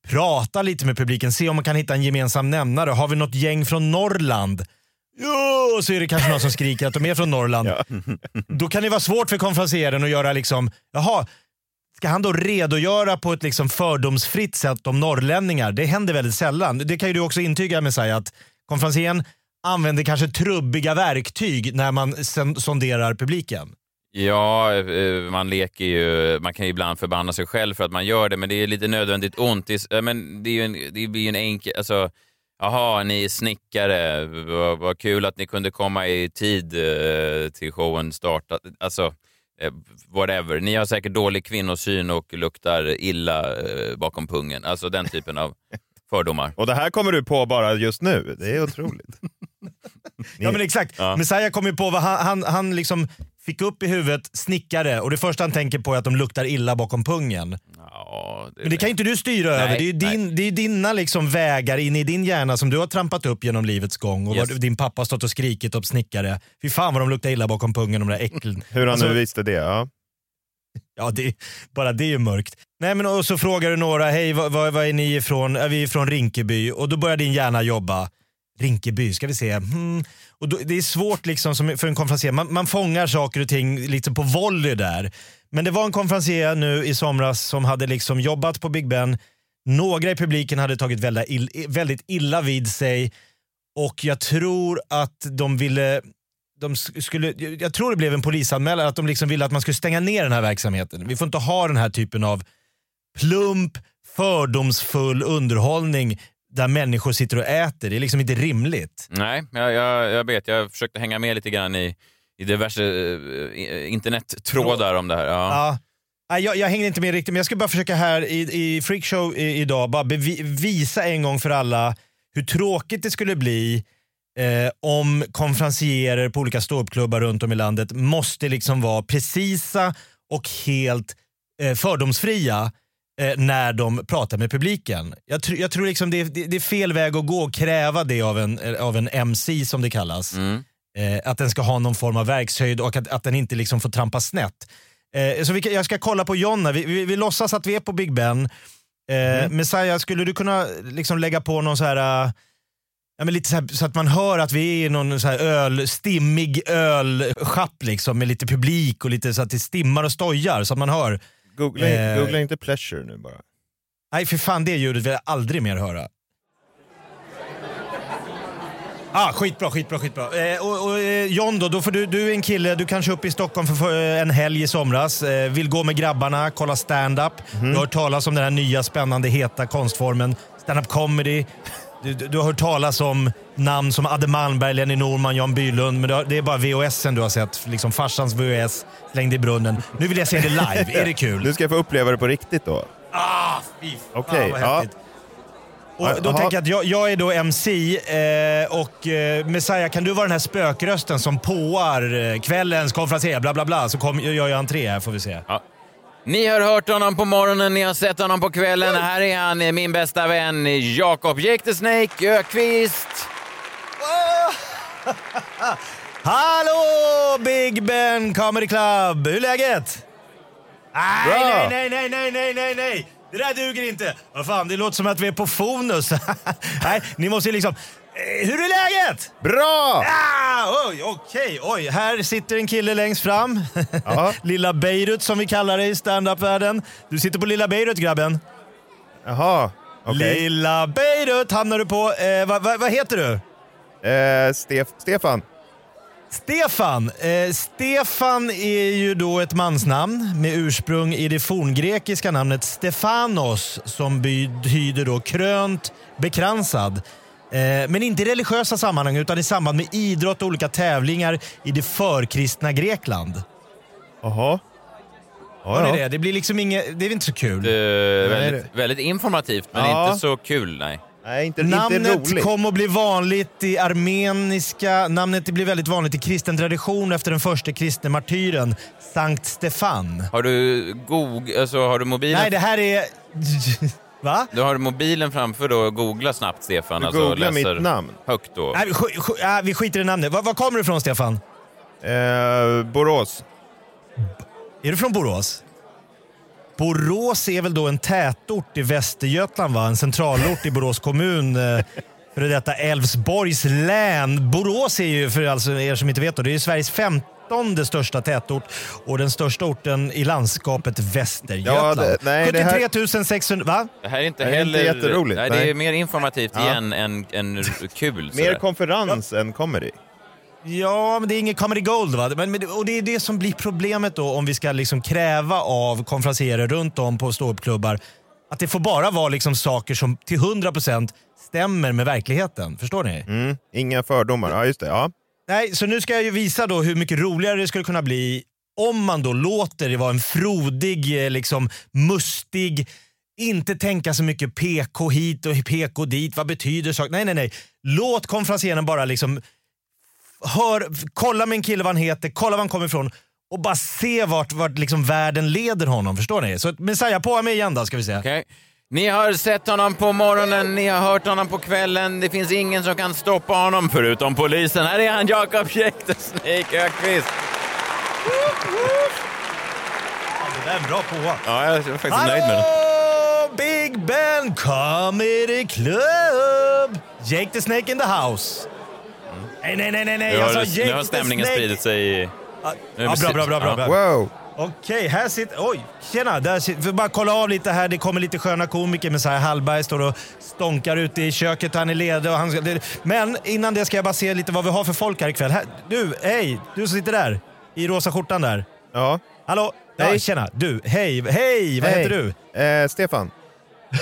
[SPEAKER 3] prata lite med publiken, se om man kan hitta en gemensam nämnare. Har vi något gäng från Norrland? Jo, så är det kanske någon som skriker att de är från Norrland. Då kan det vara svårt för konferencieren att göra liksom, jaha, ska han då redogöra på ett liksom fördomsfritt sätt om norrlänningar? Det händer väldigt sällan. Det kan ju du också intyga Messiah, att konferencieren använder kanske trubbiga verktyg när man sonderar publiken.
[SPEAKER 2] Ja, eh, man leker ju, man kan ju ibland förbanna sig själv för att man gör det, men det är lite nödvändigt ont. Det, är- eh, men det, är ju en, det blir ju en enkel, alltså, jaha, ni är snickare, vad, vad kul att ni kunde komma i tid eh, till showen starta. Alltså, eh, whatever. Ni har säkert dålig kvinnosyn och luktar illa eh, bakom pungen. Alltså den typen av *laughs* fördomar.
[SPEAKER 4] Och det här kommer du på bara just nu. Det är otroligt. *laughs*
[SPEAKER 3] Ja men exakt.
[SPEAKER 2] Ja.
[SPEAKER 3] Messiah kom ju på vad han, han, han liksom fick upp i huvudet snickare och det första han tänker på är att de luktar illa bakom pungen.
[SPEAKER 2] Ja,
[SPEAKER 3] Men det kan ju inte du styra
[SPEAKER 2] Nej,
[SPEAKER 3] över. Det är ju din, det är dina liksom vägar in i din hjärna som du har trampat upp genom livets gång. Och
[SPEAKER 2] Yes.
[SPEAKER 3] vad din pappa har stått och skrikit åt snickare. Fy fan vad de luktar illa bakom pungen de där äckeln. *laughs*
[SPEAKER 4] Hur han
[SPEAKER 3] Alltså,
[SPEAKER 4] nu visste det. Ja. *laughs*
[SPEAKER 3] Ja, det, bara det är ju mörkt. Nej, men och så frågar du några, hej vad, vad, vad är ni ifrån? Är vi från Rinkeby? Och då börjar din hjärna jobba. Rinkeby, ska vi se. Mm. Och då, det är svårt liksom som för en konferencier. Man, man fångar saker och ting lite på volley där. Men det var en konferencier nu i somras som hade liksom jobbat på Big Ben. Några i publiken hade tagit väldigt, ill, väldigt illa vid sig och jag tror att de ville de skulle, jag tror det blev en polisanmälan att de liksom ville att man skulle stänga ner den här verksamheten. Vi får inte ha den här typen av plump, fördomsfull underhållning där människor sitter och äter. Det är liksom inte rimligt.
[SPEAKER 2] Nej, jag, jag, jag vet. Jag försökte hänga med lite grann i, i diverse uh, internettrådar om det här. Ja.
[SPEAKER 3] Ja. Nej, jag, jag hängde inte med riktigt, men jag ska bara försöka här i, i Freakshow idag bara visa en gång för alla hur tråkigt det skulle bli eh, om konferencierer på olika ståuppklubbar runt om i landet måste liksom vara precisa och helt eh, fördomsfria eh, när de pratar med publiken. Jag, tr- jag tror liksom det, är- det, är fel väg att gå och kräva det av en, eh, av en MC som det kallas. Eh, att den ska ha någon form av verkshöjd och att, att den inte liksom får trampa snett. Eh, så vi, jag ska kolla på Jonna. Vi, vi, vi låtsas att vi är på Big Ben. Eh, Messiah, skulle du kunna liksom lägga på någon så här... eh, Ja, men lite så, här, så att man hör att vi är i någon så här öl, stimmig ölschapp liksom, med lite publik och lite så att det stimmar och stojar så att man hör.
[SPEAKER 4] Googla,
[SPEAKER 3] Eh,
[SPEAKER 4] googla inte pleasure nu bara.
[SPEAKER 3] Nej för fan det ljudet vill jag aldrig mer höra. Ah, skitbra, skitbra, skitbra. Eh, och, och, eh, John då, då får du, du är en kille, du kanske är uppe i Stockholm för, för en helg i somras. Eh, vill gå med grabbarna, kolla stand-up. Du har hört talas om den här nya spännande heta konstformen stand-up comedy. Du, du, du har hört talas om namn som Adde Malmberg, Lenny Norman, Jan Bylund. Men har, det är bara VHSen du har sett. Liksom farsans VHS, slängd i brunnen. Nu vill jag se det live. är det kul? *laughs*
[SPEAKER 4] Nu ska jag få uppleva det på riktigt då.
[SPEAKER 3] Ah, fy fan
[SPEAKER 4] Okej,
[SPEAKER 3] vad
[SPEAKER 4] ja.
[SPEAKER 3] häftigt. Och då
[SPEAKER 4] Jaha.
[SPEAKER 3] tänker jag att jag, jag är då MC eh, och eh, Messiah, kan du vara den här spökrösten som påar eh, kvällens konferenser, bla bla bla, så kom, gör jag entré här får vi se.
[SPEAKER 2] Ni har hört honom på morgonen, ni har sett honom på kvällen. Här är han, min bästa vän Jakob Jake the Snake Ökvist. *laughs*
[SPEAKER 3] Hallå Big Ben Comedy Club! Hur är läget? Nej, nej, nej, nej, nej, nej, nej! Det där duger inte! Vad fan, det låter som att vi är på Fonus. *laughs* nej, ni måste liksom... Eh, Hur är läget?
[SPEAKER 4] Bra!
[SPEAKER 3] Ah, oj, okej, oj. Här sitter en kille längst fram.
[SPEAKER 4] Ja. *laughs*
[SPEAKER 3] Lilla Beirut som vi kallar det i standup-världen. Du sitter på Lilla Beirut grabben.
[SPEAKER 4] Jaha, okej.
[SPEAKER 3] Lilla Beirut hamnar du på. Eh, vad vad- vad heter du?
[SPEAKER 4] Eh, Stef Stefan.
[SPEAKER 3] Stefan. Eh, Stefan är ju då ett mansnamn med ursprung i det forngrekiska namnet Stefanos som betyder då krönt, bekransad. Eh, men inte i religiösa sammanhang utan i samband med idrott och olika tävlingar i det förkristna Grekland.
[SPEAKER 4] Jaha.
[SPEAKER 3] Hör ni det? Det blir liksom inget, det är inte så kul.
[SPEAKER 2] Eh, väldigt, väldigt informativt, men
[SPEAKER 3] Ja.
[SPEAKER 2] inte så kul. Nej.
[SPEAKER 4] Nej, inte,
[SPEAKER 3] Namnet kom att bli vanligt i armeniska, namnet blir väldigt vanligt i kristen tradition efter den första kristne martyren, Sankt Stefan.
[SPEAKER 2] Har du, Goog, alltså, har du mobilen?
[SPEAKER 3] Nej, det här är... Va?
[SPEAKER 2] Du har mobilen framför då och googla snabbt Stefan.
[SPEAKER 4] Du
[SPEAKER 2] alltså,
[SPEAKER 4] googlar
[SPEAKER 2] läser
[SPEAKER 4] mitt namn.
[SPEAKER 2] Högt då.
[SPEAKER 3] Nej, vi, sk- sk- ja, vi skiter i namnet. Var, var kommer du ifrån, Stefan?
[SPEAKER 4] Eh, Borås.
[SPEAKER 3] Är du från Borås? Borås är väl då en tätort i Västergötland, va? En centralort i Borås kommun. eh, För detta Älvsborgs län. Borås är ju, för alltså er som inte vet, då, det är ju Sveriges femtonde största tätort och den största orten i landskapet Västergötland.
[SPEAKER 4] Ja, det- nej, det här-
[SPEAKER 3] 73 600... Va?
[SPEAKER 2] Det här är inte
[SPEAKER 4] Det här är inte
[SPEAKER 2] heller...
[SPEAKER 4] jätteroligt,
[SPEAKER 2] Nej, det är mer informativt
[SPEAKER 4] Ja.
[SPEAKER 2] igen än, än kul. *laughs*
[SPEAKER 4] Mer
[SPEAKER 2] sådär.
[SPEAKER 4] konferens än comedy.
[SPEAKER 3] Ja, men det är ingen comedy gold. Va? Men, men, och det är det som blir problemet då om vi ska liksom kräva av konferenserer runt om på ståuppklubbar att det får bara vara liksom saker som till 100% stämmer med verkligheten. Förstår ni?
[SPEAKER 4] Mm. Inga fördomar. Ja, just det. Ja.
[SPEAKER 3] Nej, så nu ska jag ju visa då hur mycket roligare det skulle kunna bli om man då låter det vara en frodig, eh, liksom mustig, inte tänka så mycket PK hit och PK dit, vad betyder saker? Nej, nej, nej. Låt konferencieren bara liksom hör, kolla med en kille vad han heter, kolla var han kommer ifrån och bara se vart, vart liksom världen leder honom. Förstår ni? Så Messiah, på mig igen då ska vi se.
[SPEAKER 2] Okay. Ni har sett honom på morgonen, ni har hört honom på kvällen. Det finns ingen som kan stoppa honom förutom polisen. Här är han, Jakob Snake Öqvist.
[SPEAKER 3] Det där är en bra påa.
[SPEAKER 2] Ja, jag är faktiskt nöjd med den.
[SPEAKER 3] Hallå, Big Ben Comedy Club! Jake the Snake in the house. Nej, nej, nej, nej, nej.
[SPEAKER 2] Nu
[SPEAKER 3] Jag
[SPEAKER 2] har,
[SPEAKER 3] sa
[SPEAKER 2] nu
[SPEAKER 3] Jake
[SPEAKER 2] har
[SPEAKER 3] the
[SPEAKER 2] stämningen
[SPEAKER 3] Snake.
[SPEAKER 2] spridit sig i... Nu är
[SPEAKER 3] Ja, bra, bra, bra. bra, bra.
[SPEAKER 4] Wow!
[SPEAKER 3] Okej, här sitter... Oj, tjena! Där sitter, vi bara kolla av lite här. Det kommer lite sköna komiker. Messiah Hallberg står och stånkar ute i köket. Han är ledig. Och han ska, men innan det ska jag bara se lite vad vi har för folk här ikväll. Här, du, hej! Du som sitter där. I rosa skjortan där.
[SPEAKER 4] Ja.
[SPEAKER 3] Hallå? Ja,
[SPEAKER 4] Hej.
[SPEAKER 3] tjena! Du, hej! Hej! Vad
[SPEAKER 4] Hej.
[SPEAKER 3] heter du?
[SPEAKER 4] Eh, Stefan. *laughs*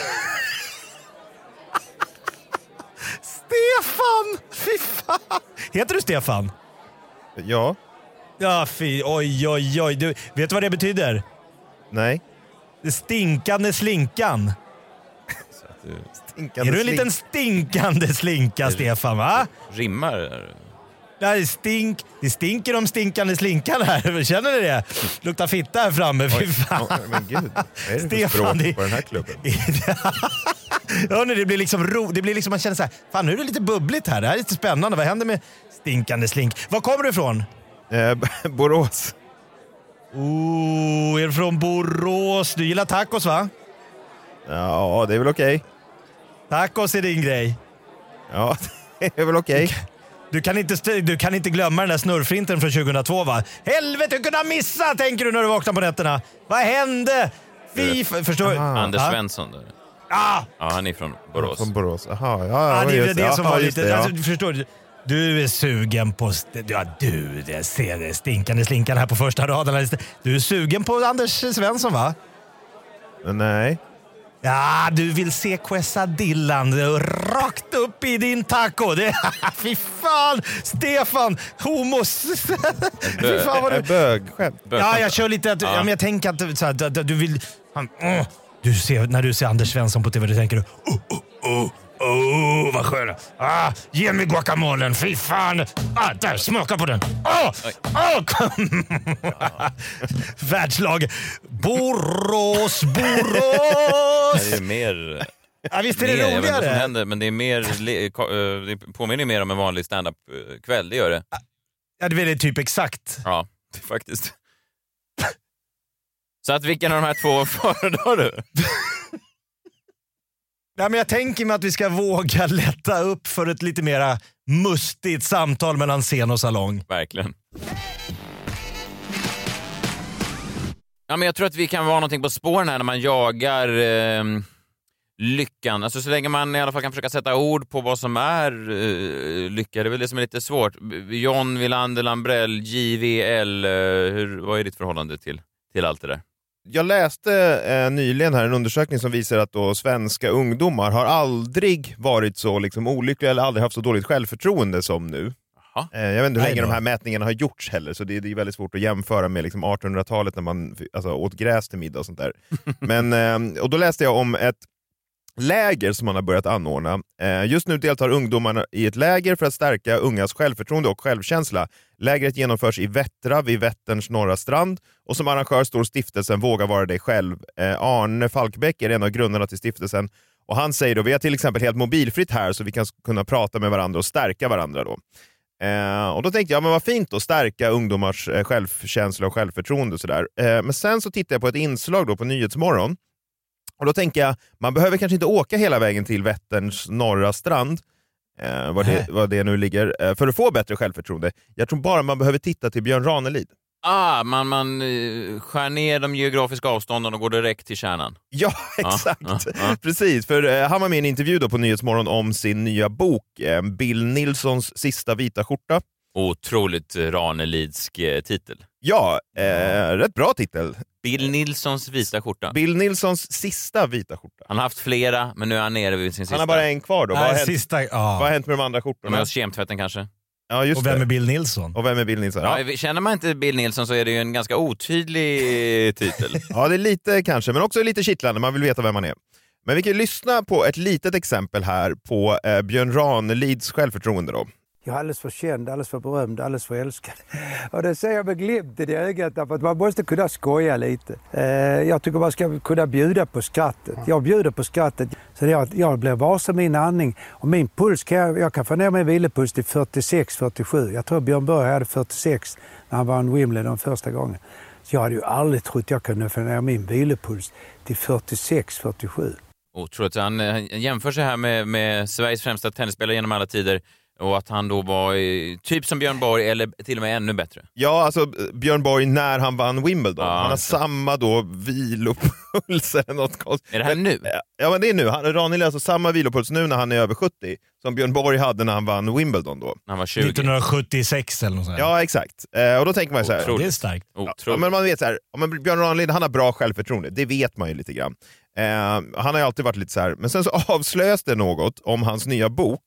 [SPEAKER 3] Stefan! Fy fan! Heter du Stefan?
[SPEAKER 4] Ja.
[SPEAKER 3] Ja, fy. Oj, oj, oj. Du, vet du vad det betyder?
[SPEAKER 4] Nej.
[SPEAKER 3] Det stinkande slinkan.
[SPEAKER 4] Stinkande
[SPEAKER 3] är du en liten stinkande slinka, Stefan? Va?
[SPEAKER 2] Rimmar.
[SPEAKER 3] Ja, det, stink, det stinker om stinkande slinkan här. *laughs* Känner ni det? Luktar fitta här framme. Fy fan.
[SPEAKER 4] Oj, men gud, vad är det för
[SPEAKER 3] Stefan,
[SPEAKER 4] språk
[SPEAKER 3] det-
[SPEAKER 4] på den här klubben? *laughs*
[SPEAKER 3] Hörni, det blir liksom ro, det blir liksom, man känner så här, fan nu är det lite bubbligt här. Det här är lite spännande. Vad händer med stinkande slink? Var kommer du ifrån?
[SPEAKER 4] Eh, *laughs* Borås.
[SPEAKER 3] Oh, är du från Borås? Du gillar tacos va?
[SPEAKER 4] Ja, det är väl okej.
[SPEAKER 3] Tacos är din grej.
[SPEAKER 4] Ja, *laughs* det är väl okej.
[SPEAKER 3] Du kan, inte, du kan inte glömma den där snurrfrinten från 2002 va? Helvete, hur kunde jag missa tänker du när du vaknar på nätterna? Vad hände? Fy Förstår du?
[SPEAKER 2] Anders
[SPEAKER 3] Ja.
[SPEAKER 2] Svensson. Där.
[SPEAKER 3] Ah!
[SPEAKER 2] Ja, han är från Borås.
[SPEAKER 4] Från Borås. Jaha, ja,
[SPEAKER 3] Ja,
[SPEAKER 4] ja,
[SPEAKER 3] det är
[SPEAKER 4] just
[SPEAKER 3] väl det som var
[SPEAKER 4] just
[SPEAKER 3] lite...
[SPEAKER 4] det, ja.
[SPEAKER 3] alltså, förstår du? Du är sugen på... Ja, du, det ser det stinkande slinkan här på första raden. Du är sugen på Anders Svensson va?
[SPEAKER 4] Nej.
[SPEAKER 3] Ja, du vill se Quesadillan rakt upp i din taco. Det, *laughs* fy fan! Stefan, homos... fy fan vad du...
[SPEAKER 4] Bögskämt.
[SPEAKER 3] Ja, jag kör lite... Att, ja. Men jag tänker att, så här, att du vill... Han, åh, du ser, när du ser Anders Svensson på tv, då tänker du... Oh, oh, oh. Oh, vad skön! Ah, ge mig guacamolen, fy fan! Ah, där, smaka på den! Oh, oh. *laughs* Världslag. Borås,
[SPEAKER 2] Det
[SPEAKER 3] Borås!
[SPEAKER 2] är mer...
[SPEAKER 3] Ja, visst är det
[SPEAKER 2] mer, jag vet inte vad som
[SPEAKER 3] roligare?
[SPEAKER 2] händer, men det är mer... eh, Det påminner mer om en vanlig standup-kväll, det gör det.
[SPEAKER 3] Ja, det är väl typ exakt.
[SPEAKER 2] Ja, faktiskt. Så att vilken av de här två *laughs* föredrar du?
[SPEAKER 3] Nej, men jag tänker mig att vi ska våga *laughs* lätta upp för ett lite mera mustigt samtal mellan scen och salong.
[SPEAKER 2] Verkligen. Ja, men jag tror att vi kan vara någonting på spåren här när man jagar eh, lyckan. Alltså så länge man i alla fall kan försöka sätta ord på vad som är eh, lycka. Det är väl det som är lite svårt. John Wilander Lambrell, JVL. Eh, hur, vad är ditt förhållande till, till allt det där?
[SPEAKER 4] Jag läste eh, nyligen här en undersökning som visar att då svenska ungdomar har aldrig varit så liksom, olyckliga eller aldrig haft så dåligt självförtroende som nu. Eh, jag vet inte hur länge de här mätningarna har gjorts heller, så det, det är väldigt svårt att jämföra med liksom 1800-talet när man alltså, åt gräs till middag och sånt där. *laughs* Men, eh, och då läste jag om ett läger som man har börjat anordna. Eh, just nu deltar ungdomarna i ett läger för att stärka ungas självförtroende och självkänsla. Lägret genomförs i Vättra vid Vätterns norra strand och som arrangör står stiftelsen Våga vara dig själv. Eh, Arne Falkbäck är en av grundarna till stiftelsen och han säger då vi har till exempel helt mobilfritt här så vi kan kunna prata med varandra och stärka varandra. då. Eh, och Då tänkte jag, men vad fint att stärka ungdomars eh, självkänsla och självförtroende. Och sådär. Eh, men sen så tittade jag på ett inslag då på Nyhetsmorgon och då tänker jag, man behöver kanske inte åka hela vägen till Vätterns norra strand, eh, var, det, var det nu ligger, eh, för att få bättre självförtroende. Jag tror bara man behöver titta till Björn Ranelid.
[SPEAKER 2] Ah, man, man eh, skär ner de geografiska avstånden och går direkt till kärnan.
[SPEAKER 4] Ja, *laughs* exakt.
[SPEAKER 2] ja, ja.
[SPEAKER 4] Precis, för eh, han var med i en intervju då på Nyhetsmorgon om sin nya bok, eh, Bill Nilssons sista vita skjorta.
[SPEAKER 2] Otroligt Ranelidsk titel.
[SPEAKER 4] Ja, eh, rätt bra titel.
[SPEAKER 2] Bill Nilssons vita skjorta.
[SPEAKER 4] Bill Nilssons sista vita skjorta.
[SPEAKER 2] Han har haft flera, men nu är han nere vid sin sista.
[SPEAKER 4] Han har bara en kvar då. Vad har,
[SPEAKER 3] Nej,
[SPEAKER 4] hänt,
[SPEAKER 3] sista, ja.
[SPEAKER 4] vad har hänt med de andra
[SPEAKER 2] De
[SPEAKER 4] skjortorna?
[SPEAKER 2] hos kemtvätten kanske?
[SPEAKER 4] Ja, just
[SPEAKER 3] Och vem
[SPEAKER 4] det.
[SPEAKER 3] är Bill Nilsson?
[SPEAKER 4] Och vem är Bill Nilsson? Ja.
[SPEAKER 2] Ja, känner man inte Bill Nilsson så är det ju en ganska otydlig *laughs* titel.
[SPEAKER 4] ja, det är lite kanske, men också lite kittlande. Man vill veta vem man är. Men vi kan ju lyssna på ett litet exempel här på eh, Björn Ranelids självförtroende. Då.
[SPEAKER 5] Jag är alldeles för känd, alldeles för berömd, alldeles för älskad. *laughs* Och det ser jag med glimten i ögat därför att man måste kunna skoja lite. Eh, jag tycker man ska kunna bjuda på skrattet. Jag bjuder på skrattet så jag, jag blir varse min andning. Och min puls kan jag, jag kan få ner min vilopuls till 46-47. Jag tror Björn Borg hade 46 när han vann Wimbledon första gången. Så jag hade ju aldrig trott jag kunde få ner min vilopuls till 46-47.
[SPEAKER 2] Otroligt. Han eh, jämför sig här med, med Sveriges främsta tennisspelare genom alla tider och att han då var eh, typ som Björn Borg eller till och med ännu bättre.
[SPEAKER 4] Ja, alltså eh, Björn Borg när han vann Wimbledon.
[SPEAKER 2] Ja,
[SPEAKER 4] han har samma då vilopuls *laughs* eller något konstigt.
[SPEAKER 2] Är det här nu?
[SPEAKER 4] Ja, men det är nu. Han- Ranelid har alltså samma vilopuls nu när han är över 70 som Björn Borg hade när han vann Wimbledon då.
[SPEAKER 2] När han var 20.
[SPEAKER 3] 1976 eller något sånt.
[SPEAKER 4] Ja, exakt. Eh, och då tänker man ju så här,
[SPEAKER 2] Otroligt.
[SPEAKER 3] Det är starkt.
[SPEAKER 4] Ja, men man vet så här, men Björn Ranelid han har bra självförtroende, det vet man ju lite grann. Eh, han har ju alltid varit lite så här, men sen så *laughs* avslöjas det något om hans nya bok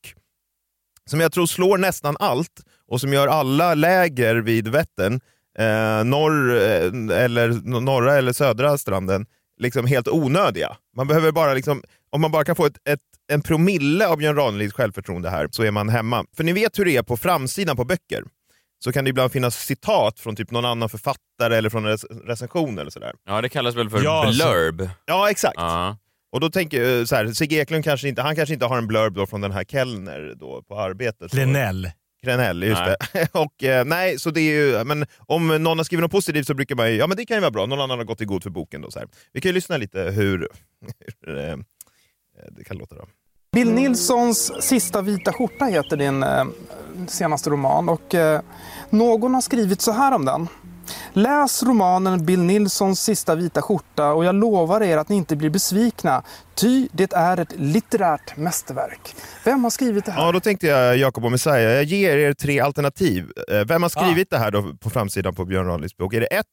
[SPEAKER 4] som jag tror slår nästan allt och som gör alla läger vid Vättern, eh, norr, eh, eller, norra eller södra stranden, liksom helt onödiga. Man behöver bara liksom, om man bara kan få ett, ett, en promille av Björn Ranelids självförtroende här så är man hemma. För ni vet hur det är på framsidan på böcker så kan det ibland finnas citat från typ någon annan författare eller från en rec- recension eller sådär.
[SPEAKER 2] Ja, det kallas väl för
[SPEAKER 3] Ja,
[SPEAKER 2] blurb.
[SPEAKER 4] Ja, exakt.
[SPEAKER 2] Ja.
[SPEAKER 4] Och då tänker jag så här, Sigge Eklund kanske inte, han kanske inte har en blurb då från den här Kellner då på arbetet.
[SPEAKER 3] Lenell.
[SPEAKER 4] Krenell, just
[SPEAKER 2] Nej.
[SPEAKER 4] det. *laughs* och, eh, nej, så det är ju, men om någon har skrivit något positivt så brukar man ju, ja men det kan ju vara bra, någon annan har gått i god för boken. Då, så här. Vi kan ju lyssna lite hur, *laughs* hur eh, det kan låta. Då.
[SPEAKER 16] Bill Nilssons Sista vita skjorta heter din eh, senaste roman och eh, någon har skrivit så här om den. Läs romanen Bill Nilssons Sista vita skjorta och jag lovar er att ni inte blir besvikna. Ty det är ett litterärt mästerverk. Vem har skrivit det här?
[SPEAKER 4] Ja, då tänkte jag Jakob och Messiah, jag ger er tre alternativ. Eh, Vem har skrivit det här då på framsidan på Björn Ranelids bok? Är det ett,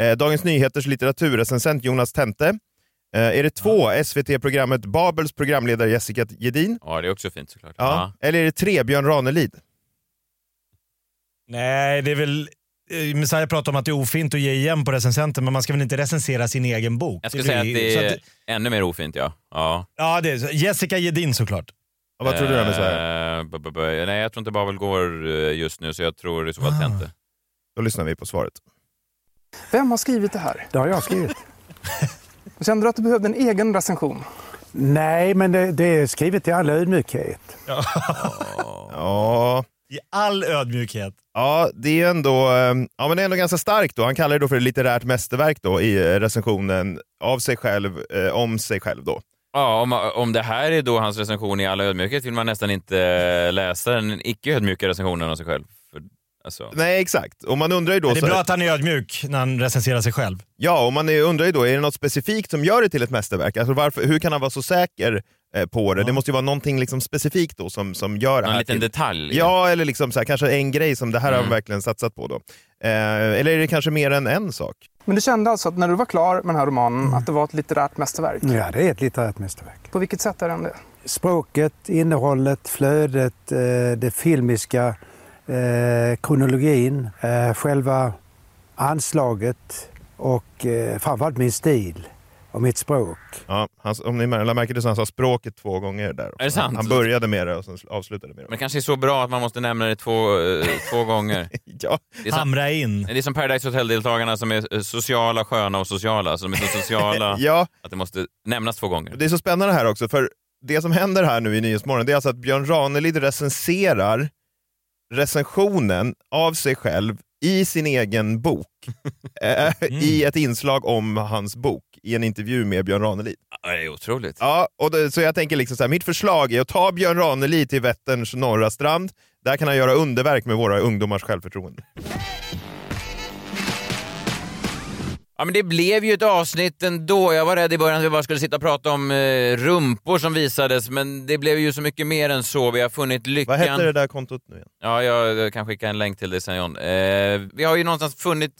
[SPEAKER 4] eh, Dagens Nyheters litteraturrecensent Jonas Tente? Eh, är det två, SVT-programmet Babels programledare Jessica Gedin?
[SPEAKER 2] ja, det är också fint såklart.
[SPEAKER 4] Ja. Eller är det tre, Björn Ranelid?
[SPEAKER 3] Nej, det är väl... eh, Messiah pratar om att det är ofint att ge igen på recensenten, men man ska väl inte recensera sin egen bok?
[SPEAKER 2] Jag skulle säga att det är
[SPEAKER 3] att-
[SPEAKER 2] ännu mer ofint, ja. ja.
[SPEAKER 3] Ja, det är så. Jessica Gedin såklart.
[SPEAKER 4] Ja, vad tror du då Messiah?
[SPEAKER 2] Eh, Nej, jag tror inte Babel går eh, just nu, så jag tror i så fall Tente.
[SPEAKER 4] Då lyssnar vi på svaret.
[SPEAKER 16] Vem har skrivit det här?
[SPEAKER 5] Det har jag skrivit. *laughs*
[SPEAKER 16] Kände du att du behövde en egen recension?
[SPEAKER 5] Nej, men det, det är skrivet i all ödmjukhet.
[SPEAKER 4] Ja, *laughs*
[SPEAKER 3] I all ödmjukhet.
[SPEAKER 4] ja det är ju ändå, eh, ja, men det är ändå ganska starkt. Då. Han kallar det då för ett litterärt mästerverk då, i eh, recensionen av sig själv, eh, om sig själv. Då.
[SPEAKER 2] Ja, om, om det här är då hans recension i all ödmjukhet vill man nästan inte läsa den icke ödmjuka recensionen av sig själv. För, alltså.
[SPEAKER 4] Nej, exakt. Och man undrar ju då...
[SPEAKER 3] Men det är
[SPEAKER 4] så-
[SPEAKER 3] bra att han är ödmjuk när han recenserar sig själv.
[SPEAKER 4] Ja, och man undrar ju då, är det något specifikt som gör det till ett mästerverk? Alltså varför, hur kan han vara så säker eh, på det? Det måste ju vara någonting liksom specifikt då som, som gör det
[SPEAKER 2] En
[SPEAKER 4] här
[SPEAKER 2] liten
[SPEAKER 4] till...
[SPEAKER 2] detalj.
[SPEAKER 4] Ja, eller liksom så här, kanske en grej som det här har
[SPEAKER 2] Mm.
[SPEAKER 4] han verkligen satsat på. Då. Eh, eller är det kanske mer än en sak?
[SPEAKER 16] Men du kände alltså att när du var klar med den här romanen att det var ett litterärt mästerverk?
[SPEAKER 5] Ja, det är ett litterärt mästerverk.
[SPEAKER 16] På vilket sätt är den det?
[SPEAKER 5] Språket, innehållet, flödet, eh, det filmiska, eh, kronologin, eh, själva anslaget och eh, framförallt min stil och mitt språk.
[SPEAKER 4] Ja, han, om ni mär- märker det så han sa språket två gånger där.
[SPEAKER 2] Är det sant?
[SPEAKER 4] Han började med det och sen avslutade med det.
[SPEAKER 2] Men det kanske är så bra att man måste nämna det två, eh, två gånger. *laughs*
[SPEAKER 4] ja.
[SPEAKER 2] Det är som,
[SPEAKER 3] Hamra in.
[SPEAKER 2] det är som Paradise Hotel-deltagarna som är eh, sociala, sköna och sociala. Så de är så sociala *laughs*
[SPEAKER 4] Ja,
[SPEAKER 2] att det måste nämnas två gånger.
[SPEAKER 4] det är så spännande här också, för det som händer här nu i Nyhetsmorgon, det är alltså att Björn Ranelid recenserar recensionen av sig själv i sin egen bok, *laughs* eh, i ett inslag om hans bok, i en intervju med Björn Ranelid.
[SPEAKER 2] Ja, Det är otroligt.
[SPEAKER 4] Ja, och det, så jag tänker liksom så här, mitt förslag är att ta Björn Ranelid till Vätterns norra strand, där kan han göra underverk med våra ungdomars självförtroende.
[SPEAKER 2] Ja, men det blev ju ett avsnitt ändå. Jag var rädd i början att vi bara skulle sitta och prata om eh, rumpor som visades, men det blev ju så mycket mer än så. Vi har funnit lyckan.
[SPEAKER 4] Vad hette det där kontot nu igen?
[SPEAKER 2] Ja, jag, jag kan skicka en länk till dig sen John. Eh, vi har ju någonstans funnit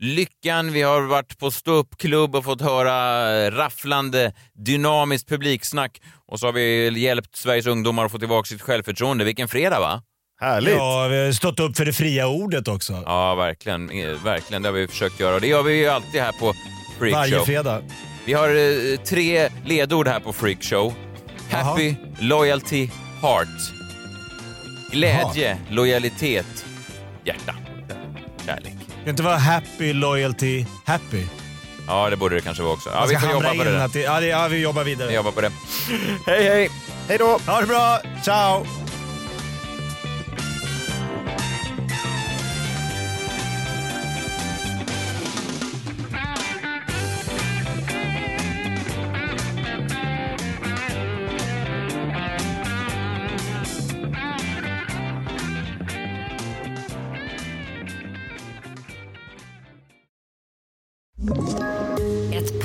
[SPEAKER 2] lyckan, vi har varit på ståuppklubb och fått höra rafflande, dynamiskt publiksnack och så har vi hjälpt Sveriges ungdomar att få tillbaka sitt självförtroende. Vilken fredag va?
[SPEAKER 4] Härligt.
[SPEAKER 3] Ja, vi har stått upp för det fria ordet också.
[SPEAKER 2] Ja, verkligen. Eh, Verkligen, det har vi försökt göra. Och det gör vi ju alltid här på Freak
[SPEAKER 3] Varje
[SPEAKER 2] Show.
[SPEAKER 3] fredag.
[SPEAKER 2] Vi har eh, tre ledord här på Freak Show. Happy, loyalty, heart. Glädje, lojalitet, hjärta. Kärlek.
[SPEAKER 3] Det kan inte vara happy, loyalty, happy.
[SPEAKER 2] Ja, det borde det kanske vara också. Ja, vi får jobba på det.
[SPEAKER 3] att det, ja, vi jobbar vidare.
[SPEAKER 2] Vi jobbar på det. Hej, hej!
[SPEAKER 4] Hej då!
[SPEAKER 3] Ha det bra! Ciao!